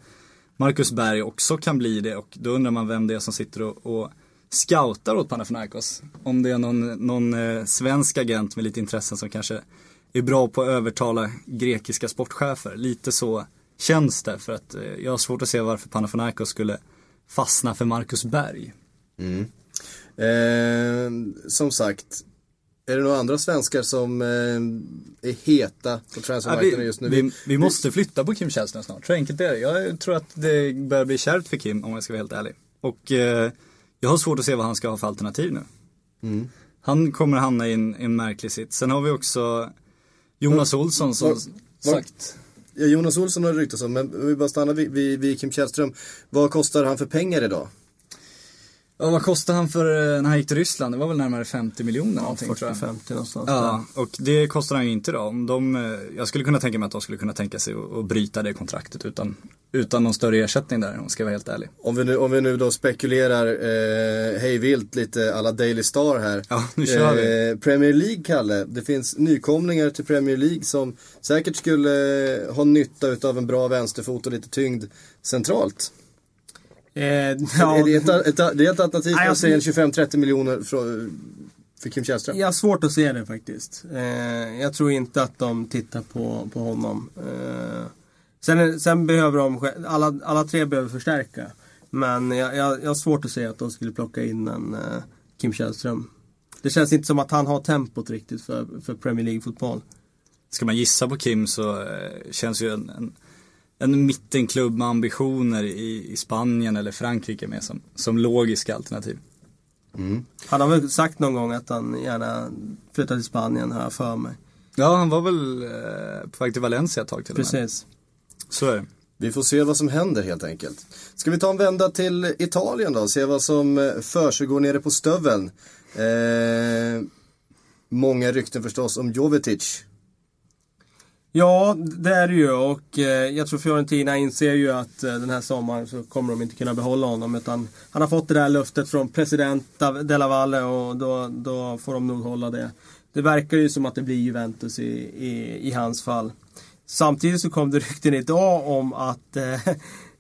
Marcus Berg också kan bli det och då undrar man vem det är som sitter och, och scoutar åt Panathinaikos. Om det är någon, någon eh, svensk agent med lite intressen som kanske är bra på att övertala grekiska sportchefer. Lite så känns det för att eh, jag har svårt att se varför Panathinaikos skulle fastna för Marcus Berg. Eh, som sagt, är det några andra svenskar som eh, är heta på Ja, transfermarknaden vi, just nu? vi, vi måste flytta på Kim Källström snart, så enkelt är det. Jag tror att det börjar bli kärvt för Kim om jag ska vara helt ärlig. Och eh, jag har svårt att se vad han ska ha för alternativ nu. Mm. Han kommer hamna i en, en märklig sitt. Sen har vi också Jonas Olsson som var- var- sagt. Ja, Jonas Olsson har det ryktats om, men vi bara stannar vid, vid, vid Kim Källström. Vad kostar han för pengar idag? Ja, vad kostade han för eh, när han gick till Ryssland? Det var väl närmare 50 miljoner någonting tror jag. 40-50 någonstans. Ja, och det kostar han ju inte då. Om de, eh, jag skulle kunna tänka mig att de skulle kunna tänka sig att, att bryta det kontraktet utan, utan någon större ersättning där om jag ska vara helt ärlig. Om vi nu, om vi nu då spekulerar eh, hej vilt lite alla Daily Star här. Ja, nu kör vi. Eh, Premier League, Kalle. Det finns nykomlingar till Premier League som säkert skulle eh, ha nytta utav en bra vänsterfot och lite tyngd centralt. Eh, Är ja, det, ett, ett, det är ett alternativ Nej, för jag att säga en 25-30 miljoner för, för Kim Källström? jag har svårt att se det faktiskt. Eh, jag tror inte att de tittar på, på honom. Eh, sen, sen behöver de, alla, alla tre behöver förstärka. Men jag, jag, jag har svårt att se att de skulle plocka in en eh, Kim Källström. Det känns inte som att han har tempot riktigt för, för Premier League-fotboll. Ska man gissa på Kim så eh, känns ju en, en, en mittenklubb med ambitioner i, i Spanien eller Frankrike med som, som logiska alternativ. Han har väl sagt någon gång att han gärna flyttar till Spanien, har jag för mig. Ja, han var väl eh, på väg till Valencia ett tag till och med. Precis. Så är det. Vi får se vad som händer helt enkelt. Ska vi ta en vända till Italien då? Se vad som eh, försiggår nere på stöveln. Eh, många rykten förstås om Jovetic. Ja, det är det ju och eh, jag tror Fiorentina inser ju att eh, den här sommaren så kommer de inte kunna behålla honom utan han har fått det där löftet från president de Della Valle och då, då får de nog hålla det. Det verkar ju som att det blir Juventus i, i, i hans fall. Samtidigt så kom det rykten idag om att, eh,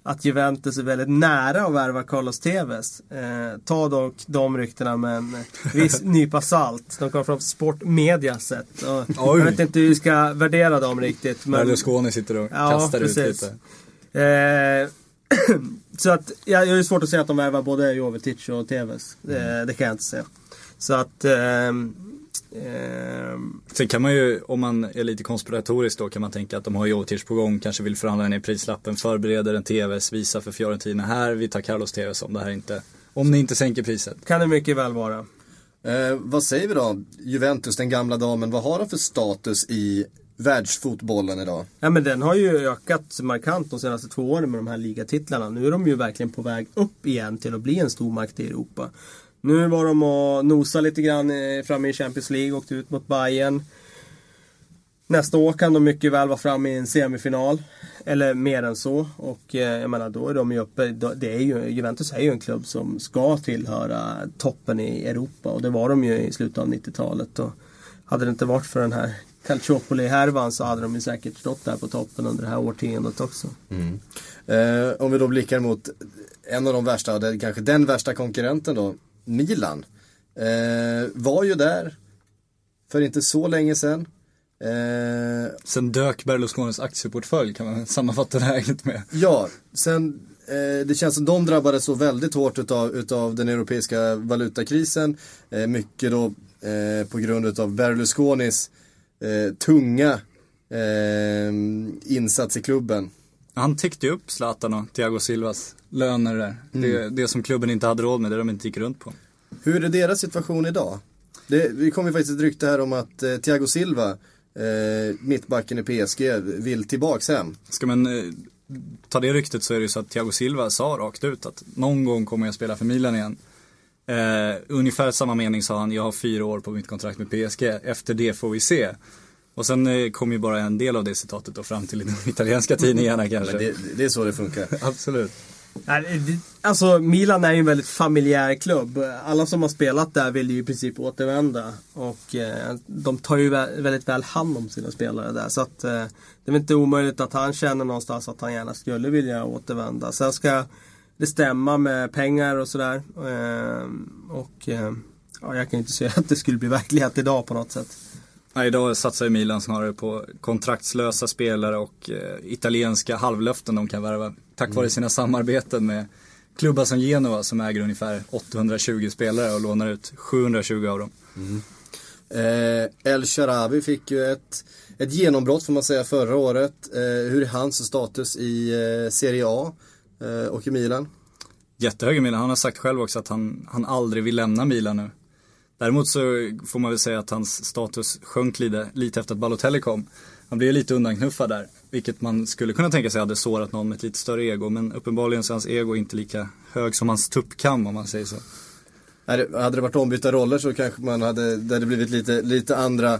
att Juventus är väldigt nära att värva Carlos Tevez. Eh, ta dock de ryktena med en viss nypa salt. De kommer från Sportmedia sett. Och Oj. Jag vet inte hur vi ska värdera dem riktigt. Men, Berlusconi sitter och Ja, kastar ut precis. lite. eh, så att jag, jag är svårt att säga att de värvar både Jovetic och Tevez. Det, det kan jag inte säga. Så att ehm, Sen kan man ju, om man är lite konspiratorisk då, kan man tänka att de har Jovetic på gång, kanske vill förhandla ner prislappen, förbereder en TVs, visar för Fiorentina här, vi tar Carlos TVs om det här inte, om ni inte sänker priset. kan det mycket väl vara. Eh, vad säger vi då? Juventus, den gamla damen, vad har de för status i världsfotbollen idag? Ja men den har ju ökat markant de senaste två åren med de här ligatitlarna. Nu är de ju verkligen på väg upp igen till att bli en stormakt i Europa. Nu var de och nosa lite grann eh, framme i Champions League, åkte ut mot Bayern. Nästa år kan de mycket väl vara framme i en semifinal. Eller mer än så. Och eh, jag menar då är de ju uppe. Det är ju, Juventus är ju en klubb som ska tillhöra toppen i Europa. Och det var de ju i slutet av 90-talet. Och hade det inte varit för den här Calciopoli-härvan så hade de ju säkert stått där på toppen under det här årtiondet också. Mm. Eh, om vi då blickar mot en av de värsta, kanske den värsta konkurrenten då, Milan. Eh, var ju där för inte så länge sedan. Eh, Sen dök Berlusconis aktieportfölj kan man sammanfatta läget med. ja, sen eh, det känns som de drabbades så väldigt hårt utav, utav den europeiska valutakrisen. Eh, mycket då eh, på grund utav Berlusconis eh, tunga eh, insats i klubben. Han täckte upp Zlatan och Thiago Silvas löner där. Det, det som klubben inte hade råd med, det de inte gick runt på. Hur är deras situation idag? Det, vi kom ju faktiskt ett rykte här om att eh, Thiago Silva, eh, mittbacken i PSG, vill tillbaks hem. Ska man eh, ta det ryktet så är det ju så att Thiago Silva sa rakt ut att någon gång kommer jag spela för Milan igen. Eh, ungefär samma mening sa han, jag har fyra år på mitt kontrakt med PSG, efter det får vi se. Och sen eh, kom ju bara en del av det citatet då fram till de italienska tidningarna kanske. Men det, det är så det funkar. Absolut. Alltså Milan är ju en väldigt familjär klubb. Alla som har spelat där vill ju i princip återvända. Och eh, de tar ju vä- väldigt väl hand om sina spelare där. Så att eh, det är väl inte omöjligt att han känner någonstans att han gärna skulle vilja återvända. Sen ska det stämma med pengar och sådär. Eh, och eh, ja, jag kan ju inte säga att det skulle bli verklighet idag på något sätt. Ja, idag satsar ju Milan snarare på kontraktslösa spelare och eh, italienska halvlöften de kan värva. Tack vare sina samarbeten med klubbar som Genova som äger ungefär 820 spelare och lånar ut 720 av dem. Eh, El Sharawi fick ju ett, ett genombrott får man säga förra året. Eh, hur är hans status i eh, Serie A eh, och i Milan? Jättehög i Milan. Han har sagt själv också att han, han aldrig vill lämna Milan nu. Däremot så får man väl säga att hans status sjönk lite, lite efter att Balotelli kom. Han blev lite undanknuffad där, vilket man skulle kunna tänka sig hade sårat någon med ett lite större ego. Men uppenbarligen så är hans ego inte lika hög som hans tuppkam om man säger så. Hade det varit ombytta roller så kanske man hade, det hade blivit lite, lite andra,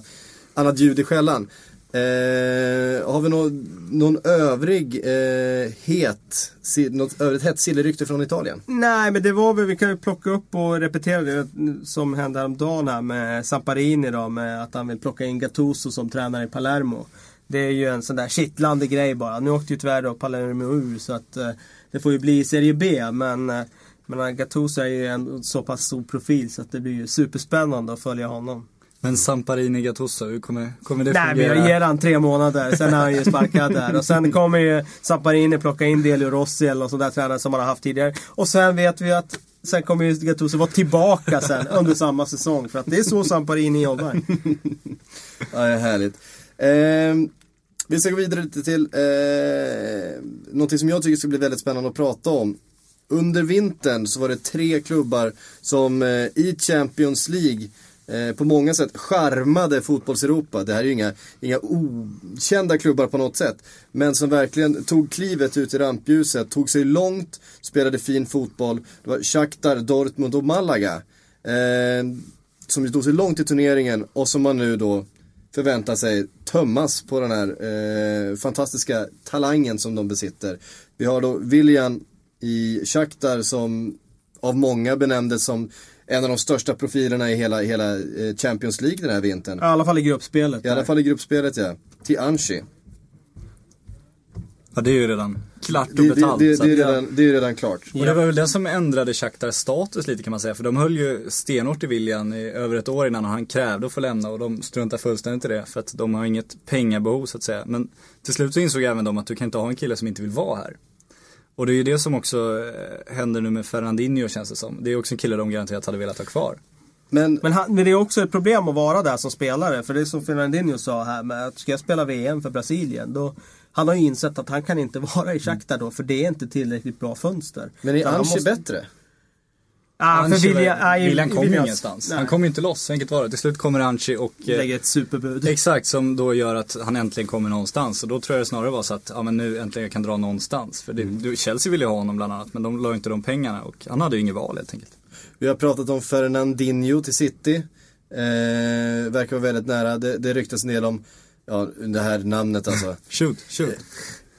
annat ljud i skällan. Eh, har vi någon, någon övrig eh, het, si, något övrigt hett sillerykte från Italien? Nej, men det var väl, vi kan ju plocka upp och repetera det som hände häromdagen här med Samparini då, med att han vill plocka in Gattuso som tränare i Palermo. Det är ju en sån där kittlande grej bara. Nu åkte ju tyvärr då Palermo ur så att eh, det får ju bli Serie B men eh, men Gattuso är ju en så pass stor profil så att det blir ju superspännande att följa honom. Men Samparini Gattuso, hur kommer, kommer det Nej fungera? jag ger han tre månader, sen är han ju sparkad där. Och sen kommer ju Samparini plocka in Delio Rossi eller någon sån där tränare som han har haft tidigare. Och sen vet vi att Sen kommer ju Gattuso vara tillbaka sen under samma säsong. För att det är så Samparini jobbar. Ja, det är härligt. Eh, vi ska gå vidare lite till eh, någonting som jag tycker ska bli väldigt spännande att prata om. Under vintern så var det tre klubbar som eh, i Champions League Eh, på många sätt charmade fotbollseuropa. Det här är ju inga, inga okända klubbar på något sätt. Men som verkligen tog klivet ut i rampljuset, tog sig långt, spelade fin fotboll. Det var Shakhtar, Dortmund och Malaga. Eh, som tog sig långt i turneringen och som man nu då förväntar sig tömmas på den här eh, fantastiska talangen som de besitter. Vi har då William i Shakhtar som av många benämndes som en av de största profilerna i hela, hela eh, Champions League den här vintern. I alla fall i gruppspelet. I alla fall i gruppspelet ja. Till Anchi. Ja, det är ju redan klart och Det, det, betalt. det, så det, är redan, det är redan klart. Och det var väl det som ändrade Shakhtars status lite kan man säga. För de höll ju stenhårt i William i över ett år innan han krävde att få lämna och de struntar fullständigt i det. För att de har inget pengabehov så att säga. Men till slut så insåg även de att du kan inte ha en kille som inte vill vara här. Och det är ju det som också eh, händer nu med Fernandinho känns det som. Det är också en kille de garanterat hade velat ha kvar. Men, Men, han, men det är också ett problem att vara där som spelare. För det är som Fernandinho sa här med att ska jag spela VM för Brasilien då han har ju insett att han kan inte vara i Shakhtar då för det är inte tillräckligt bra fönster. men är Anchi måste- bättre? Ah, för Anchi- William, nej, William kom ju ingenstans. nej. Han kom ju inte loss, enkelt var det. Till slut kommer Anchi och eh, lägger ett superbud. Exakt, som då gör att han äntligen kommer någonstans. Och då tror jag det snarare var så att, ja men nu äntligen jag kan dra någonstans. För det, du, Chelsea ville ju ha honom bland annat, men de la ju inte de pengarna. Och han hade ju inget val helt enkelt. Vi har pratat om Fernandinho till City. Eh, verkar vara väldigt nära. Det, det ryktas en del om, ja det här namnet alltså. Shoot, shoot.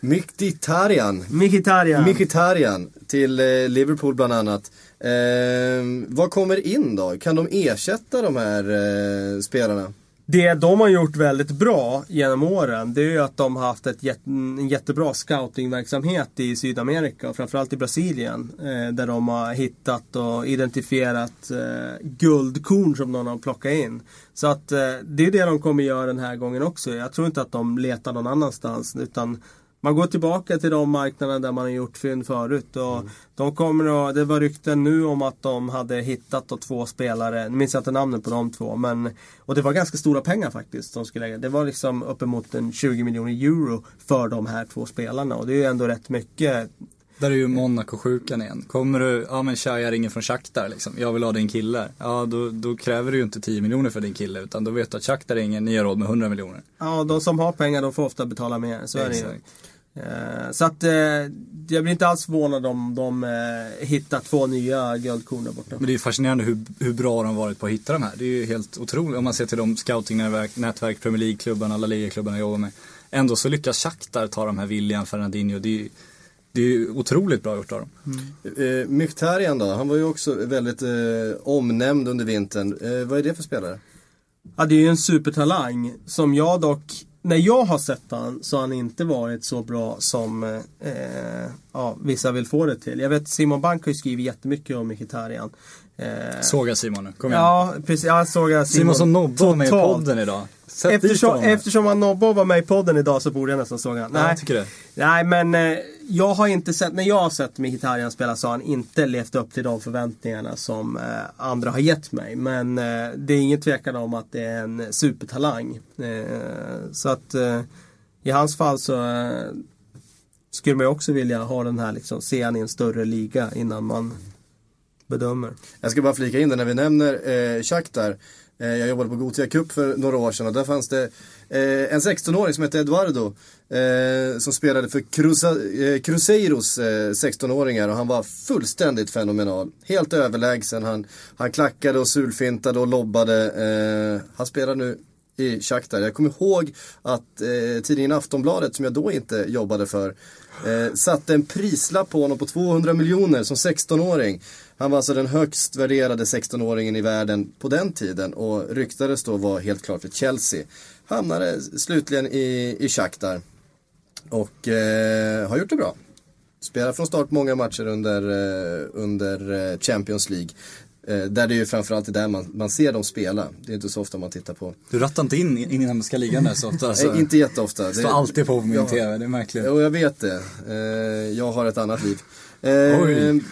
Mkhitaryan. Mkhitaryan. Mkhitaryan till eh, Liverpool bland annat. Eh, vad kommer in då? Kan de ersätta de här eh, spelarna? Det de har gjort väldigt bra genom åren det är ju att de har haft ett jätte, en jättebra scoutingverksamhet i Sydamerika och framförallt i Brasilien. Eh, där de har hittat och identifierat eh, guldkorn som de har plockat in. Så att eh, det är det de kommer göra den här gången också. Jag tror inte att de letar någon annanstans utan man går tillbaka till de marknaderna där man har gjort fynd förut. Och de kommer att, det var rykten nu om att de hade hittat då två spelare, nu minns jag inte namnet på de två. Men, och det var ganska stora pengar faktiskt. De skulle lägga. Det var liksom uppemot en 20 miljoner euro för de här två spelarna. Och det är ju ändå rätt mycket Där är ju Monaco-sjukan igen. Kommer du, ja men tja jag ringer från Shakhtar liksom. Jag vill ha din kille. Ja då, då kräver du ju inte 10 miljoner för din kille. Utan då vet du att Shakhtar ringer, ni har råd med 100 miljoner. Ja, de som har pengar de får ofta betala mer. Så är det ju. Eh, Så att eh, jag blir inte alls förvånad om de eh, hittar två nya guldkorn där borta. Men det är fascinerande hur, hur bra de varit på att hitta de här. Det är ju helt otroligt om man ser till de scoutingnätverk, nätverk, Premier League-klubbarna, alla ligaklubbarna jag jobbar med. Ändå så lyckas Shakhtar ta de här William, Fernandinho. Det är, ju- det är ju otroligt bra gjort av dem. Eh, Mkhitaryan då, han var ju också väldigt eh, omnämnd under vintern. Eh, vad är det för spelare? Ja, det är ju en supertalang som jag dock, när jag har sett han så har han inte varit så bra som eh, eh, ja, vissa vill få det till. Jag vet Simon Bank har ju skrivit jättemycket om Mkhitaryan. Eh, Såga Simon nu, kom igen. ja, precis. Jag såg att Simon som nobbar var med i podden idag. Sätt Eftersom, eftersom han nobbar var med i podden idag så borde jag nästan såga han. Ja, Nej, jag tycker det. Nej men eh, jag har inte sett, när jag har sett Mkhitaryan spela så har han inte levt upp till de förväntningarna som eh, andra har gett mig. Men eh, det är ingen tvekan om att det är en supertalang. Eh, så att eh, i hans fall så eh, skulle man ju också vilja ha den här liksom, se han i en större liga innan man bedömer. Jag ska bara flika in det när vi nämner eh, Shakhtar. Eh, jag jobbade på Gothia Cup för några år sedan och där fanns det eh, en 16-åring som hette Eduardo. Eh, som spelade för Cruza, eh, Cruzeiros eh, 16-åringar och han var fullständigt fenomenal. Helt överlägsen. Han, han klackade och sulfintade och lobbade. Eh, han spelar nu i Shakhtar. Jag kommer ihåg att eh, tidningen Aftonbladet, som jag då inte jobbade för, eh, satte en prislapp på honom på 200 miljoner som 16-åring. Han var alltså den högst värderade 16-åringen i världen på den tiden och ryktades då vara helt klart för Chelsea. Hamnade slutligen i, i Shakhtar och eh, har gjort det bra. Spelar från start många matcher under, eh, under eh, Champions League. Eh, där det är ju framförallt är där man, man ser dem spela. Det är inte så ofta man tittar på. Du rattar inte in i inhemska ligan där så ofta. Alltså. Nej, inte jätteofta. Det står alltid på på min Ja. TV, det är märkligt. Jo, jag vet det. Jag har ett annat liv. Oj.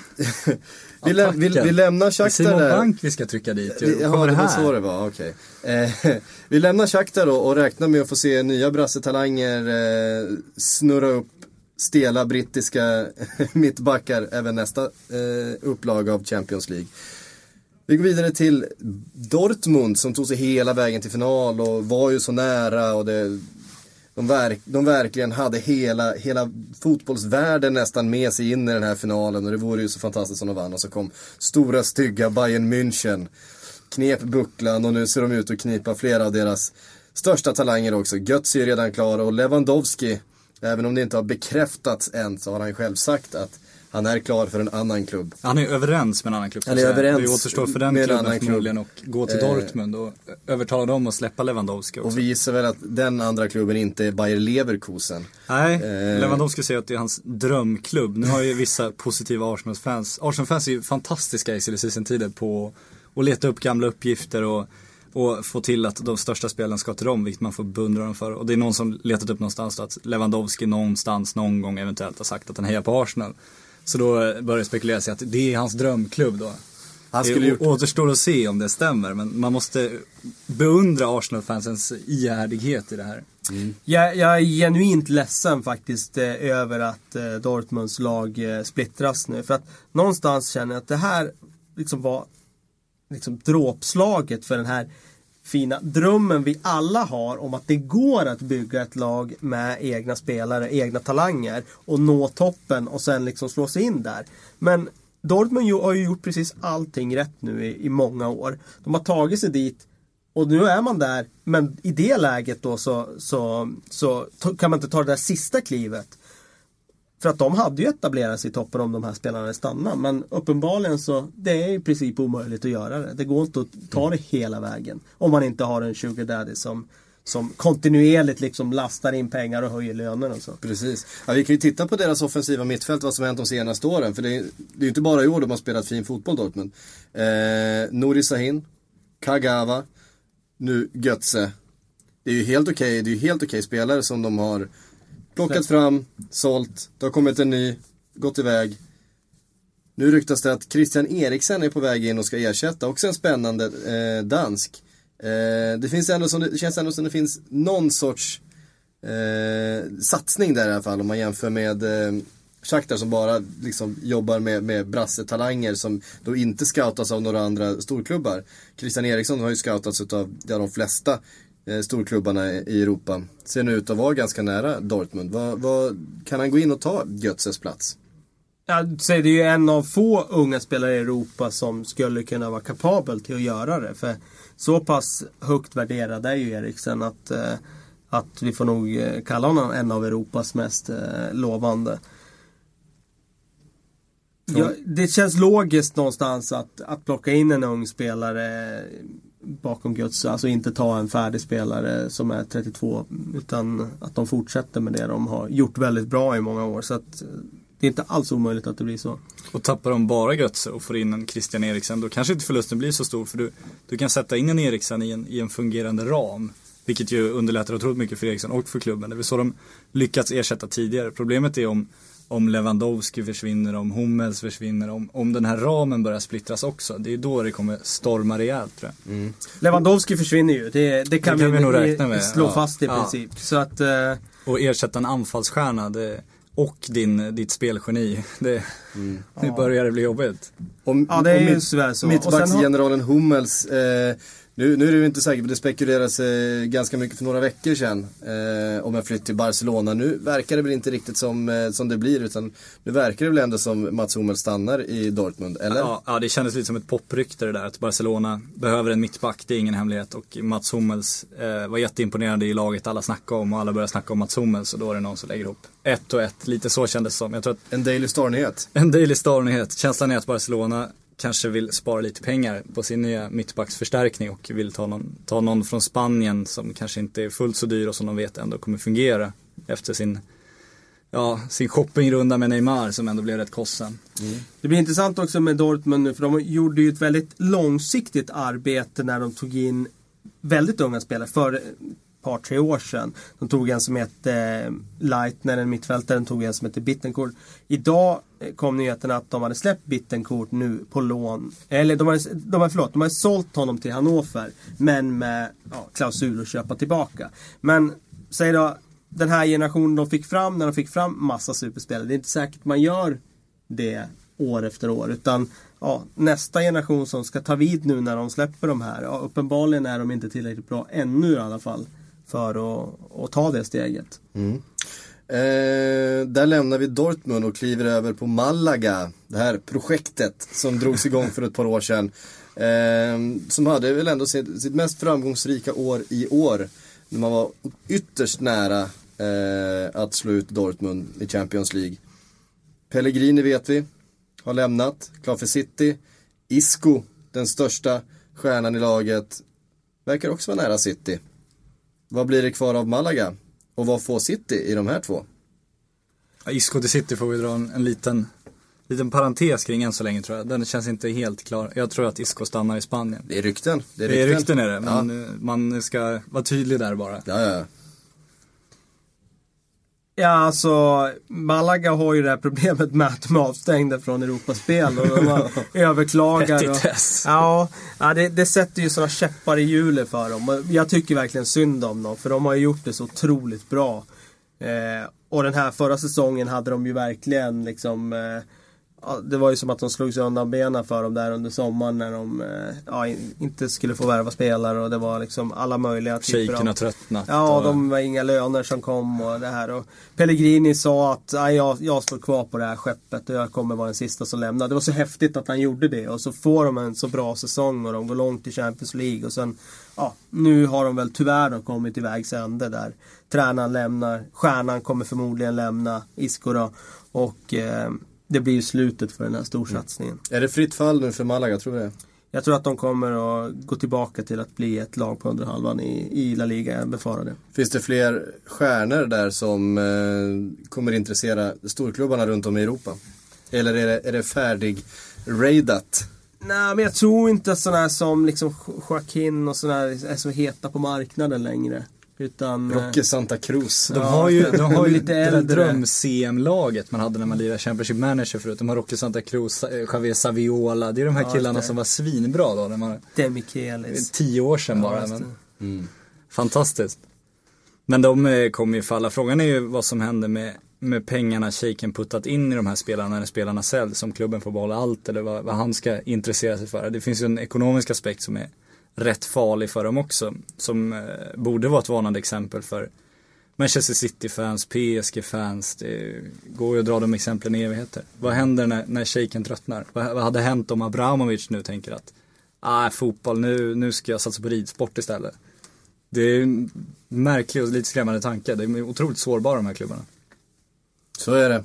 vi, lä- vi, vi lämnar Shakhtar Simon där. Bank vi ska trycka dit ju. Ja, det det var så det var, okej. Eh, vi lämnar Shakhtar då och räknar med att få se nya brassetalanger eh, snurra upp stela brittiska mittbackar även nästa eh, upplaga av Champions League. Vi går vidare till Dortmund som tog sig hela vägen till final och var ju så nära och det, de, verk, de verkligen hade hela, hela fotbollsvärlden nästan med sig in i den här finalen och det vore ju så fantastiskt om de vann och så kom stora stygga Bayern München. Knep bucklan och nu ser de ut att knipa flera av deras största talanger också. Götze är redan klar och Lewandowski, även om det inte har bekräftats än så har han själv sagt att han är klar för en annan klubb. Han är överens med en annan klubb. Han är överens Det återstår för den klubben annan klubb. förmodligen att gå till Eh. Dortmund och övertala dem att släppa Lewandowski också. Och vi gissar väl att den andra klubben inte är Bayer Leverkusen. Nej, Eh. Lewandowski säger att det är hans drömklubb. Nu har ju vissa positiva Arsenal-fans, Arsenal-fans är ju fantastiska i silly season-tider på att leta upp gamla uppgifter och, och få till att de största spelen ska till dem, vilket man får beundra dem för. Och det är någon som letat upp någonstans då att Lewandowski någonstans, någon gång eventuellt har sagt att han hejar på Arsenal. Så då börjar det spekuleras i att det är hans drömklubb då. Han skulle det gjort återstår att se om det stämmer, men man måste beundra Arsenal-fansens ihärdighet i det här. Jag, jag är genuint ledsen faktiskt eh, över att eh, Dortmunds lag eh, splittras nu. För att någonstans känner jag att det här liksom var liksom dråpslaget för den här fina drömmen vi alla har om att det går att bygga ett lag med egna spelare, egna talanger och nå toppen och sen liksom slå sig in där. Men Dortmund har ju gjort precis allting rätt nu i, i många år. De har tagit sig dit och nu är man där, men i det läget då så, så, så kan man inte ta det där sista klivet. För att de hade ju etablerat sig i toppen om de här spelarna hade stannat. Men uppenbarligen så, det är i princip omöjligt att göra det. Det går inte att ta det hela vägen. Om man inte har en sugar daddy som, som kontinuerligt liksom lastar in pengar och höjer löner och så. Precis. Ja, vi kan ju titta på deras offensiva mittfält, vad som hänt de senaste åren. För det är, ju inte bara i år de har spelat fin fotboll Dortmund. Eh, Nuri Sahin, Kagawa, nu Götze. Det är ju helt okej, det är ju helt okej spelare som de har plockat fram, sålt, det har kommit en ny, gått iväg. Nu ryktas det att Christian Eriksen är på väg in och ska ersätta, också en spännande eh, dansk. Eh, det, finns ändå som, det känns ändå som det finns någon sorts eh, satsning där i alla fall om man jämför med eh, Shakhtar som bara liksom jobbar med, med brassetalanger som då inte scoutas av några andra storklubbar. Christian Eriksson har ju scoutats av ja, de flesta storklubbarna i Europa. Ser nu ut att vara ganska nära Dortmund. Vad, vad, kan han gå in och ta Götzes plats? Säger det är ju en av få unga spelare i Europa som skulle kunna vara kapabel till att göra det. För så pass högt värderad är ju Eriksen att, eh, att vi får nog eh, kalla honom en av Europas mest eh, lovande. Ja, det känns logiskt någonstans att, att plocka in en ung spelare bakom Guds, alltså inte ta en färdig spelare som är 32 utan att de fortsätter med det de har gjort väldigt bra i många år. Så att eh, det är inte alls omöjligt att det blir så. Och tappar de bara Götze och får in en Christian Eriksen då kanske inte förlusten blir så stor för du, du kan sätta in en Eriksen i en, i en fungerande ram. Vilket ju underlättar otroligt mycket för Eriksen och för klubben. Det är så de lyckats ersätta tidigare. Problemet är om om Lewandowski försvinner, om Hummels försvinner, om, om den här ramen börjar splittras också. Det är då det kommer storma rejält tror jag. Mm. Lewandowski försvinner ju, det, det kan, det kan vi, vi nog räkna med. slå ja. fast i princip. Ja. Så att, uh... Och ersätta en anfallsstjärna, det, och din, ditt spelgeni. Det, mm. Nu börjar det bli jobbigt. Om, ja, det är ju tyvärr så. Mittbacksgeneralen Hummels eh, nu, nu är det ju inte säkert, men det spekulerades eh, ganska mycket för några veckor sedan eh, om en flytt till Barcelona. Nu verkar det väl inte riktigt som, eh, som det blir, utan nu verkar det väl ändå som Mats Hummels stannar i Dortmund, eller? Ja, ja, det kändes lite som ett poprykte det där, att Barcelona behöver en mittback, det är ingen hemlighet. Och Mats Hummels eh, var jätteimponerande i laget, alla snackade om och alla började snacka om Mats Hummels och då är det någon som lägger ihop ett och ett. Lite så kändes det som. Jag tror att, en Daily Star-nyhet. En Daily Star-nyhet. Känslan är att Barcelona kanske vill spara lite pengar på sin nya mittbacksförstärkning och vill ta någon, ta någon från Spanien som kanske inte är fullt så dyr och som de vet ändå kommer fungera efter sin ja, sin shoppingrunda med Neymar som ändå blev rätt kostsam. Mm. Det blir intressant också med Dortmund nu för de gjorde ju ett väldigt långsiktigt arbete när de tog in väldigt unga spelare. För par, tre år sedan. De tog en som hette eh, Leitner, en mittfältare, de tog en som hette Bittencourt. Idag eh, kom nyheten att de hade släppt Bittencourt nu på lån. Eller de hade, de hade, förlåt, de hade sålt honom till Hannover. Men med ja, klausul att köpa tillbaka. Men säg då den här generationen de fick fram när de fick fram massa superspelare. Det är inte säkert man gör det år efter år. Utan ja, nästa generation som ska ta vid nu när de släpper de här. Ja, uppenbarligen är de inte tillräckligt bra ännu i alla fall för att, att ta det steget. Mm. Eh, där lämnar vi Dortmund och kliver över på Malaga. Det här projektet som drogs igång för ett par år sedan. Eh, som hade väl ändå sitt, sitt, mest framgångsrika år i år. När man var ytterst nära eh, att slå ut Dortmund i Champions League. Pellegrini vet vi, har lämnat, klar för City. Isco, den största stjärnan i laget, verkar också vara nära City. Vad blir det kvar av Malaga? Och vad får City i de här två? Ja, Isco till City får vi dra en, en liten, liten parentes kring än så länge tror jag. Den känns inte helt klar. Jag tror att Isco stannar i Spanien. Det är rykten. Det är rykten, det är, rykten är det, men ja. man ska vara tydlig där bara. Ja, ja. Ja, alltså Malaga har ju det här problemet med att de är avstängda från Europaspel och de överklagar. Och, ja, ja det, det sätter ju sådana käppar i hjulet för dem. Jag tycker verkligen synd om dem för de har ju gjort det så otroligt bra. Eh, och den här förra säsongen hade de ju verkligen liksom eh, det var ju som att de slog sig undan benen för dem där under sommaren när de eh, ja, inte skulle få värva spelare och det var liksom alla möjliga typer Shakerna av... tröttnat. Ja, och... de var inga löner som kom och det här. Och Pellegrini sa att jag, jag står kvar på det här skeppet och jag kommer vara den sista som lämnar. Det var så häftigt att han gjorde det och så får de en så bra säsong och de går långt i Champions League och sen Ja, nu har de väl tyvärr då kommit till vägs ände där. Tränaren lämnar, stjärnan kommer förmodligen lämna, Isco då. Och eh, det blir slutet för den här storsatsningen. Mm. Är det fritt fall nu för Malaga, tror du det? Jag tror att de kommer att gå tillbaka till att bli ett lag på underhalvan i, i La Liga, jag befarar det. Finns det fler stjärnor där som eh, kommer intressera storklubbarna runt om i Europa? Eller är det, är det färdig raidat? Nej, men jag tror inte att sådana som liksom Joaquin och sådana är så heta på marknaden längre. Utan, eh, Rocky Santa Cruz. De har ju, de har ju lite det där dröm-CM-laget man hade när man lirade Championship Manager förut. De har Rocky Santa Cruz, eh, Javier Saviola. Det är de här ja, killarna som var svinbra då. När man, De Michelis. Tio år sedan ja, bara. Men, mm. Fantastiskt. Men de eh, kommer ju falla. Frågan är ju vad som händer med, med pengarna shejken puttat in i de här spelarna när spelarna säljs, om klubben får behålla allt eller vad, vad, han ska intressera sig för. Det finns ju en ekonomisk aspekt som är rätt farlig för dem också, som eh, borde vara ett varnande exempel för Manchester City-fans, PSG-fans, det går ju att dra de exemplen i evigheter. Vad händer när, när shejken tröttnar? Vad, vad hade hänt om Abramovic nu tänker att, ah, fotboll, nu, nu ska jag satsa på ridsport istället. Det är en märklig och lite skrämmande tanke. De är otroligt sårbara de här klubbarna. Så är det.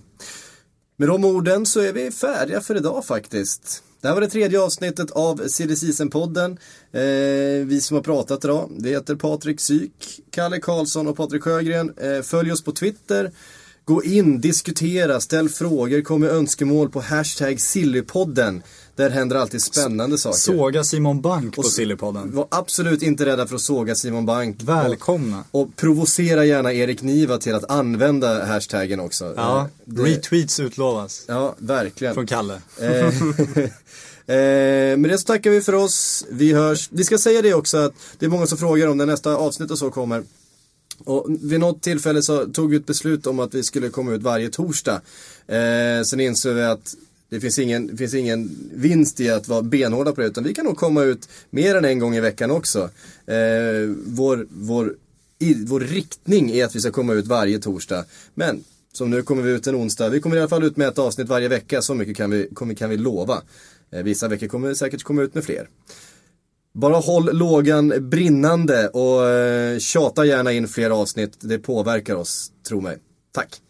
Med de orden så är vi färdiga för idag faktiskt. Det här var det tredje avsnittet av CDC-podden, Eh, vi som har pratat idag, det heter Patrik Syk, Kalle Karlsson och Patrik Sjögren. Eh, följ oss på Twitter. Gå in, diskutera, ställ frågor, kom med önskemål på hashtag Sillypodden. Där händer alltid spännande saker. Såga Simon Bank på Sillypodden. Var absolut inte rädda för att såga Simon Bank. Välkomna. Och, och provocera gärna Erik Niva till att använda hashtaggen också. Ja, det, retweets utlovas. Ja, verkligen. Från Kalle. Eh, eh, med det så tackar vi för oss. Vi hörs. Vi ska säga det också att det är många som frågar om när nästa avsnitt och så kommer. Och vid något tillfälle så tog vi ett beslut om att vi skulle komma ut varje torsdag. Eh, sen insåg vi att det finns, ingen, det finns ingen vinst i att vara benhårda på det utan vi kan nog komma ut mer än en gång i veckan också. Eh, vår, vår, i, vår riktning är att vi ska komma ut varje torsdag. Men som nu kommer vi ut en onsdag. Vi kommer i alla fall ut med ett avsnitt varje vecka, så mycket kan vi, kommer, kan vi lova. Eh, vissa veckor kommer vi säkert komma ut med fler. Bara håll lågan brinnande och eh, tjata gärna in fler avsnitt. Det påverkar oss, tro mig. Tack!